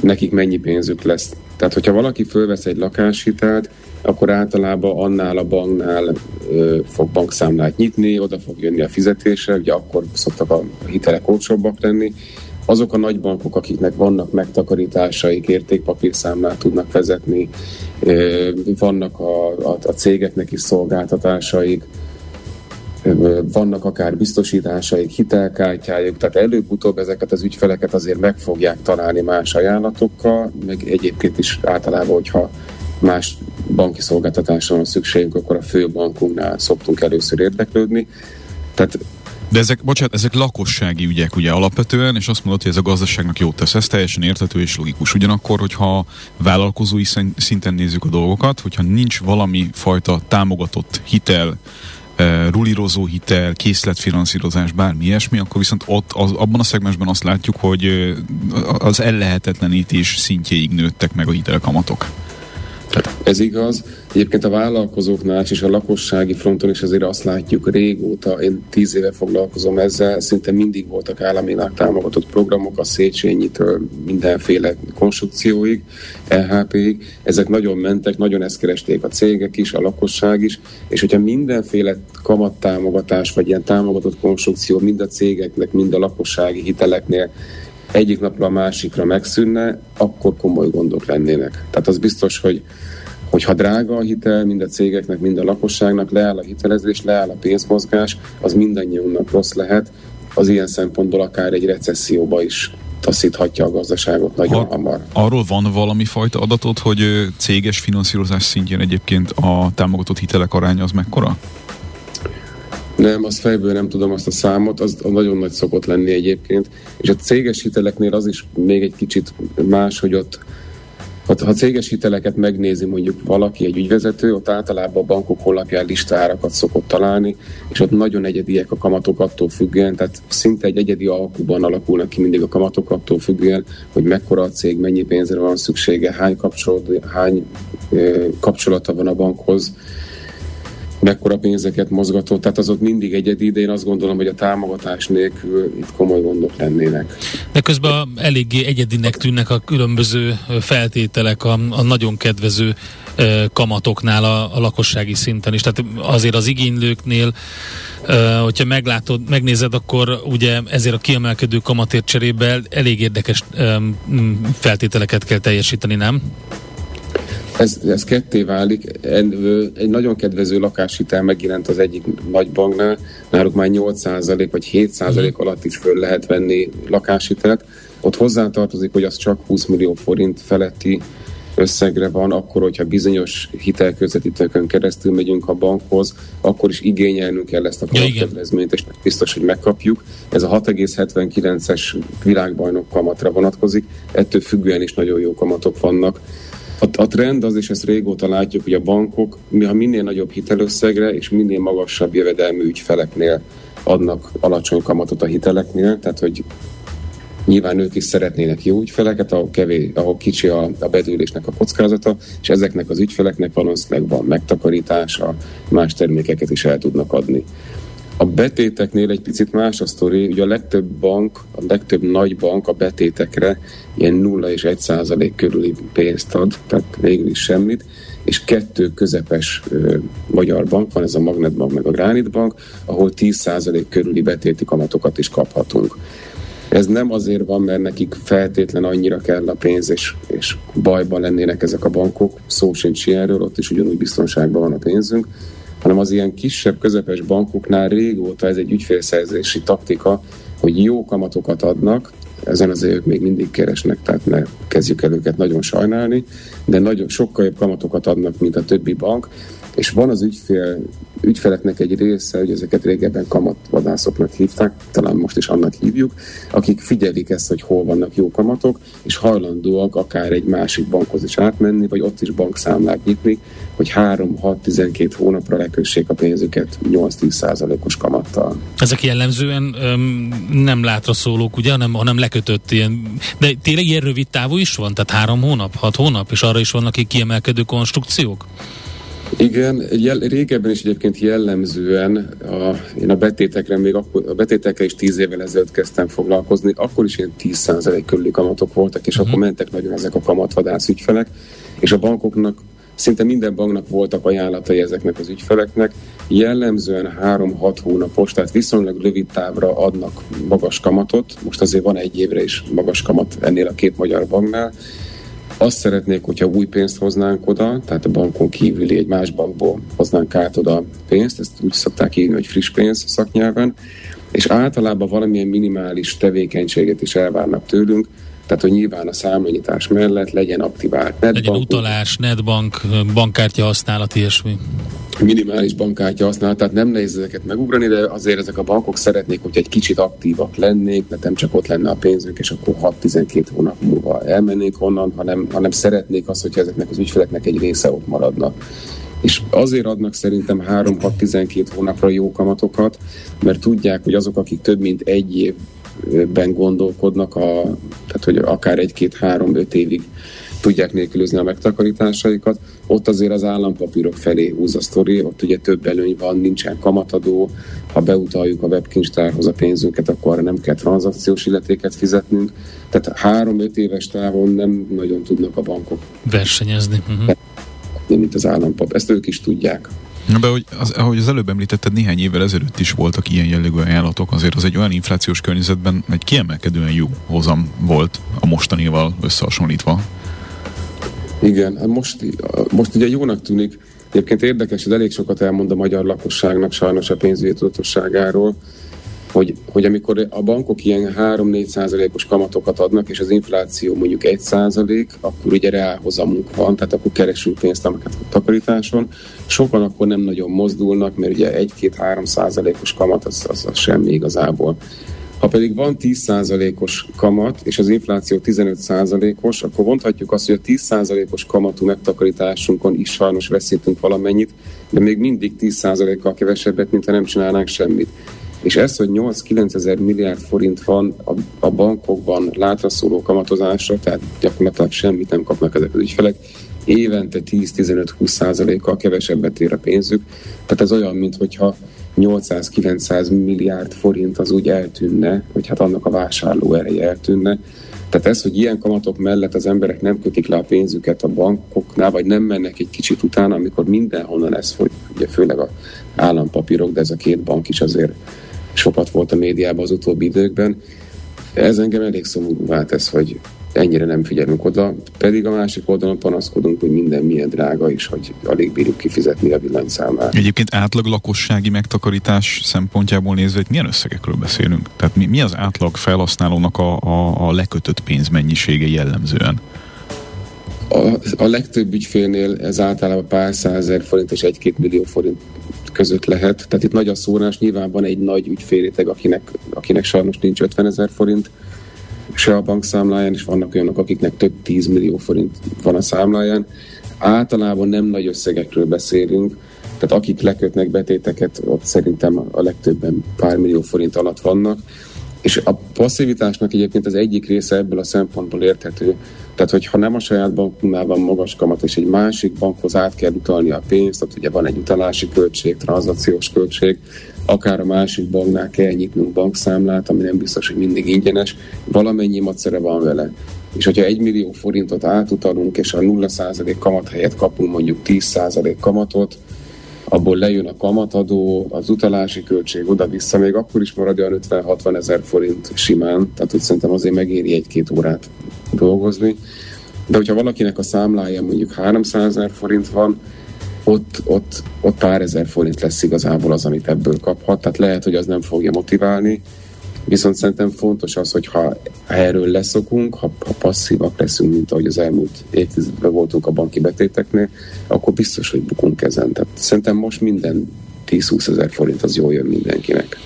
nekik mennyi pénzük lesz. Tehát, hogyha valaki fölvesz egy lakáshitelt, akkor általában annál a banknál ö, fog bankszámlát nyitni, oda fog jönni a fizetése, ugye akkor szoktak a hitelek olcsóbbak lenni. Azok a nagy bankok, akiknek vannak megtakarításaik, értékpapírszámlát tudnak vezetni, ö, vannak a, a, a cégeknek is szolgáltatásaik, vannak akár biztosításaik, hitelkártyájuk, tehát előbb-utóbb ezeket az ügyfeleket azért meg fogják találni más ajánlatokkal, meg egyébként is általában, hogyha más banki szolgáltatásra van szükségünk, akkor a főbankunknál szoktunk először érdeklődni. Tehát de ezek, bocsánat, ezek lakossági ügyek ugye alapvetően, és azt mondod, hogy ez a gazdaságnak jót tesz. Ez teljesen érthető és logikus. Ugyanakkor, hogyha vállalkozói szinten nézzük a dolgokat, hogyha nincs valami fajta támogatott hitel, rulírozó hitel, készletfinanszírozás, bármi ilyesmi, akkor viszont ott az, abban a szegmensben azt látjuk, hogy az ellehetetlenítés szintjéig nőttek meg a hitelkamatok. Tehát Ez igaz. Egyébként a vállalkozóknál és a lakossági fronton is azért azt látjuk régóta, én tíz éve foglalkozom ezzel, szinte mindig voltak államilag támogatott programok, a Széchenyi-től mindenféle konstrukcióig, EHP-ig. Ezek nagyon mentek, nagyon ezt keresték a cégek is, a lakosság is, és hogyha mindenféle kamattámogatás, vagy ilyen támogatott konstrukció mind a cégeknek, mind a lakossági hiteleknél egyik napra a másikra megszűnne, akkor komoly gondok lennének. Tehát az biztos, hogy hogyha drága a hitel, mind a cégeknek, mind a lakosságnak, leáll a hitelezés, leáll a pénzmozgás, az mindannyiunknak rossz lehet, az ilyen szempontból akár egy recesszióba is taszíthatja a gazdaságot nagyon ha, hamar. Arról van valami fajta adatot, hogy céges finanszírozás szintjén egyébként a támogatott hitelek aránya az mekkora? Nem, az fejből nem tudom azt a számot, az nagyon nagy szokott lenni egyébként. És a céges hiteleknél az is még egy kicsit más, hogy ott ha céges hiteleket megnézi mondjuk valaki, egy ügyvezető, ott általában a bankok honlapján listárakat szokott találni, és ott nagyon egyediek a kamatok attól függően, tehát szinte egy egyedi alkuban alakulnak ki mindig a kamatok attól függően, hogy mekkora a cég, mennyi pénzre van szüksége, hány, kapcsolat, hány kapcsolata van a bankhoz, mekkora pénzeket mozgatott, tehát az ott mindig egyedi, de én azt gondolom, hogy a támogatás nélkül itt komoly gondok lennének. De közben eléggé egyedinek tűnnek a különböző feltételek, a, a nagyon kedvező kamatoknál a, a lakossági szinten is. Tehát azért az igénylőknél, hogyha meglátod, megnézed, akkor ugye ezért a kiemelkedő kamatért cserébe elég érdekes feltételeket kell teljesíteni, nem? Ez, ez ketté válik. Egy nagyon kedvező lakáshitel megjelent az egyik nagy banknál, náluk már 8% vagy 7% mhm. alatt is föl lehet venni lakáshitelt. Ott hozzátartozik, hogy az csak 20 millió forint feletti összegre van, akkor, hogyha bizonyos hitelközvetítőkön keresztül megyünk a bankhoz, akkor is igényelnünk kell ezt a kamatkedvezményt, és biztos, hogy megkapjuk. Ez a 6,79-es világbajnok kamatra vonatkozik, ettől függően is nagyon jó kamatok vannak. A, a trend az, és ezt régóta látjuk, hogy a bankok ha minél nagyobb hitelösszegre és minél magasabb jövedelmű ügyfeleknél adnak alacsony kamatot a hiteleknél, tehát hogy Nyilván ők is szeretnének jó ügyfeleket, ahol, kevés, ahol kicsi a, a bedőlésnek a kockázata, és ezeknek az ügyfeleknek valószínűleg van megtakarítása, más termékeket is el tudnak adni. A betéteknél egy picit más a sztori, ugye a legtöbb bank, a legtöbb nagy bank a betétekre ilyen 0 és 1 százalék körüli pénzt ad, tehát végül is semmit, és kettő közepes ö, magyar bank van, ez a Magnetbank meg a Granite Bank, ahol 10 százalék körüli betéti kamatokat is kaphatunk. Ez nem azért van, mert nekik feltétlen annyira kell a pénz, és, és bajban lennének ezek a bankok, szó sincs ilyenről, ott is ugyanúgy biztonságban van a pénzünk, hanem az ilyen kisebb, közepes bankoknál régóta ez egy ügyfélszerzési taktika, hogy jó kamatokat adnak, ezen azért ők még mindig keresnek, tehát ne kezdjük el őket nagyon sajnálni, de nagyon sokkal jobb kamatokat adnak, mint a többi bank, és van az ügyfél, ügyfeleknek egy része, hogy ezeket régebben kamatvadászoknak hívták, talán most is annak hívjuk, akik figyelik ezt, hogy hol vannak jó kamatok, és hajlandóak akár egy másik bankhoz is átmenni, vagy ott is bankszámlát nyitni, hogy 3-6-12 hónapra lekössék a pénzüket 8-10 százalékos kamattal. Ezek jellemzően öm, nem látra szólók, ugye, hanem, hanem lekötött ilyen. De tényleg ilyen rövid távú is van? Tehát három hónap, hat hónap, és arra is vannak kiemelkedő konstrukciók? Igen, jel, régebben is egyébként jellemzően a, én a betétekre még akkor, a betétekkel is tíz évvel ezelőtt kezdtem foglalkozni, akkor is ilyen 10% körüli kamatok voltak, és uh-huh. akkor mentek nagyon ezek a kamatvadász ügyfelek, és a bankoknak szinte minden banknak voltak ajánlatai ezeknek az ügyfeleknek, jellemzően 3-6 hónapos, tehát viszonylag rövid távra adnak magas kamatot, most azért van egy évre is magas kamat ennél a két magyar banknál, azt szeretnék, hogyha új pénzt hoznánk oda, tehát a bankon kívüli egy más bankból hoznánk át oda pénzt, ezt úgy szokták írni, hogy friss pénz szaknyelven, és általában valamilyen minimális tevékenységet is elvárnak tőlünk, tehát, hogy nyilván a számlanyítás mellett legyen aktivált netbank. Legyen utalás, netbank, bankkártya használat, ilyesmi. Minimális bankkártya használat, tehát nem nehéz ezeket megugrani, de azért ezek a bankok szeretnék, hogy egy kicsit aktívak lennék, de nem csak ott lenne a pénzünk, és akkor 6-12 hónap múlva elmennék onnan, hanem, hanem szeretnék azt, hogy ezeknek az ügyfeleknek egy része ott maradna és azért adnak szerintem 3-6-12 hónapra jó kamatokat, mert tudják, hogy azok, akik több mint egy év ben gondolkodnak, a, tehát hogy akár egy-két-három-öt évig tudják nélkülözni a megtakarításaikat. Ott azért az állampapírok felé húz a sztori, ott ugye több előny van, nincsen kamatadó, ha beutaljuk a webkincstárhoz a pénzünket, akkor arra nem kell tranzakciós illetéket fizetnünk. Tehát három-öt éves távon nem nagyon tudnak a bankok versenyezni. Uh-huh. mint az állampap. Ezt ők is tudják. Na, be, hogy az, ahogy az előbb említetted, néhány évvel ezelőtt is voltak ilyen jellegű ajánlatok, azért az egy olyan inflációs környezetben egy kiemelkedően jó hozam volt a mostanival összehasonlítva. Igen, most, most ugye jónak tűnik, egyébként érdekes, hogy elég sokat elmond a magyar lakosságnak sajnos a pénzügyi tudatosságáról, hogy, hogy amikor a bankok ilyen 3-4 százalékos kamatokat adnak, és az infláció mondjuk 1 százalék, akkor ugye reálhozamunk van, tehát akkor keresünk pénzt a takarításon. Sokan akkor nem nagyon mozdulnak, mert ugye 1-2-3 százalékos kamat az, az, az semmi igazából. Ha pedig van 10%-os kamat, és az infláció 15%-os, akkor mondhatjuk azt, hogy a 10%-os kamatú megtakarításunkon is sajnos veszítünk valamennyit, de még mindig 10%-kal kevesebbet, mint ha nem csinálnánk semmit. És ez, hogy 8-9 ezer milliárd forint van a, a bankokban látra szóló kamatozásra, tehát gyakorlatilag semmit nem kapnak ezek az ügyfelek, évente 10-15-20 százalékkal kevesebbet ér a pénzük. Tehát ez olyan, mintha 800-900 milliárd forint az úgy eltűnne, hogy hát annak a vásárló ereje eltűnne. Tehát ez, hogy ilyen kamatok mellett az emberek nem kötik le a pénzüket a bankoknál, vagy nem mennek egy kicsit utána, amikor mindenhonnan ez fogy, ugye főleg a állampapírok, de ez a két bank is azért sokat volt a médiában az utóbbi időkben. Ez engem elég szomorúvá tesz, hogy ennyire nem figyelünk oda, pedig a másik oldalon panaszkodunk, hogy minden milyen drága is, hogy alig bírjuk kifizetni a villanyszámát. Egyébként átlag lakossági megtakarítás szempontjából nézve, hogy milyen összegekről beszélünk? Tehát mi, mi az átlag felhasználónak a, a, a lekötött pénzmennyisége jellemzően? A, a legtöbb ügyfélnél ez általában pár százezer forint és egy-két millió forint között lehet. Tehát itt nagy a szórás, nyilván van egy nagy ügyfélréteg, akinek, akinek sajnos nincs 50 ezer forint se a bankszámláján, és vannak olyanok, akiknek több 10 millió forint van a számláján. Általában nem nagy összegekről beszélünk, tehát akik lekötnek betéteket, ott szerintem a legtöbben pár millió forint alatt vannak. És a passzivitásnak egyébként az egyik része ebből a szempontból érthető. Tehát, hogyha nem a saját bankunknál van magas kamat, és egy másik bankhoz át kell utalni a pénzt, ott ugye van egy utalási költség, tranzakciós költség, akár a másik banknál kell nyitnunk bankszámlát, ami nem biztos, hogy mindig ingyenes, valamennyi macere van vele. És hogyha egy millió forintot átutalunk, és a 0% kamat helyett kapunk mondjuk 10% kamatot, abból lejön a kamatadó, az utalási költség oda-vissza, még akkor is marad olyan 50-60 ezer forint simán, tehát hogy szerintem azért megéri egy-két órát dolgozni. De hogyha valakinek a számlája mondjuk 300 ezer forint van, ott, ott, ott pár ezer forint lesz igazából az, amit ebből kaphat. Tehát lehet, hogy az nem fogja motiválni, viszont szerintem fontos az, hogy ha erről leszokunk, ha, ha passzívak leszünk, mint ahogy az elmúlt évtizedben voltunk a banki betéteknél, akkor biztos, hogy bukunk ezen. Tehát szerintem most minden 10-20 ezer forint az jól jön mindenkinek.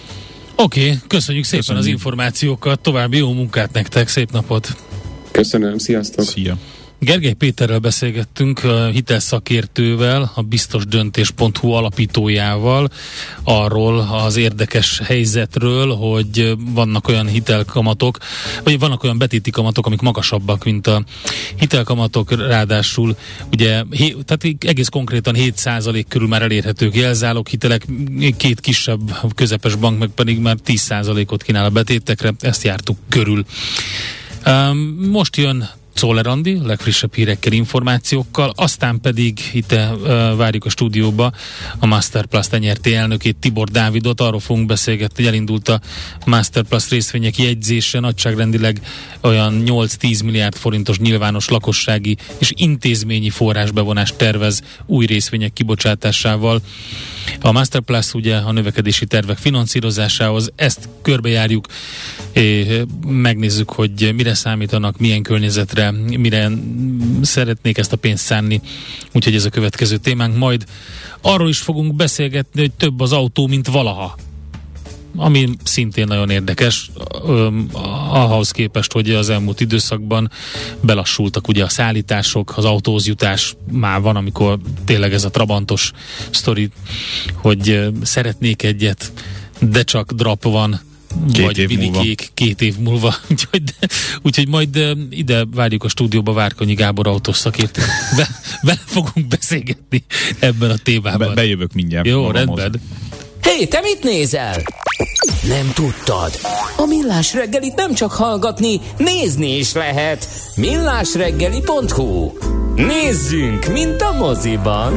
Oké, okay, köszönjük szépen köszönjük. az információkat, további jó munkát nektek, szép napot! Köszönöm, sziasztok! Szia! Gergely Péterrel beszélgettünk, hitelszakértővel, a biztosdöntés.hu alapítójával, arról az érdekes helyzetről, hogy vannak olyan hitelkamatok, vagy vannak olyan betéti kamatok, amik magasabbak, mint a hitelkamatok, ráadásul ugye, tehát egész konkrétan 7% körül már elérhetők jelzálók hitelek, két kisebb, közepes bank meg pedig már 10%-ot kínál a betétekre, ezt jártuk körül. Most jön Czoller Andi, legfrissebb hírekkel, információkkal, aztán pedig itt uh, várjuk a stúdióba a Masterplus tenyerté elnökét Tibor Dávidot, arról fogunk beszélgetni, hogy elindult a Masterplus részvények jegyzése, nagyságrendileg olyan 8-10 milliárd forintos nyilvános lakossági és intézményi forrásbevonást tervez új részvények kibocsátásával. A Masterplus ugye a növekedési tervek finanszírozásához, ezt körbejárjuk, megnézzük, hogy mire számítanak, milyen környezetre, mire szeretnék ezt a pénzt szánni, úgyhogy ez a következő témánk. Majd arról is fogunk beszélgetni, hogy több az autó, mint valaha. Ami szintén nagyon érdekes, ahhoz képest, hogy az elmúlt időszakban belassultak ugye a szállítások, az autóhoz jutás már van, amikor tényleg ez a trabantos sztori, hogy szeretnék egyet, de csak drap van, Két vagy év két év múlva. Úgyhogy, de, úgyhogy majd ide várjuk a stúdióba Várkonyi Gábor autószakért. Be, vele fogunk beszélgetni ebben a témában. Be, bejövök mindjárt. Jó, rendben. Hé, hey, te mit nézel? Nem tudtad? A Millás reggelit nem csak hallgatni, nézni is lehet. Millásreggeli.hu Nézzünk, mint a moziban!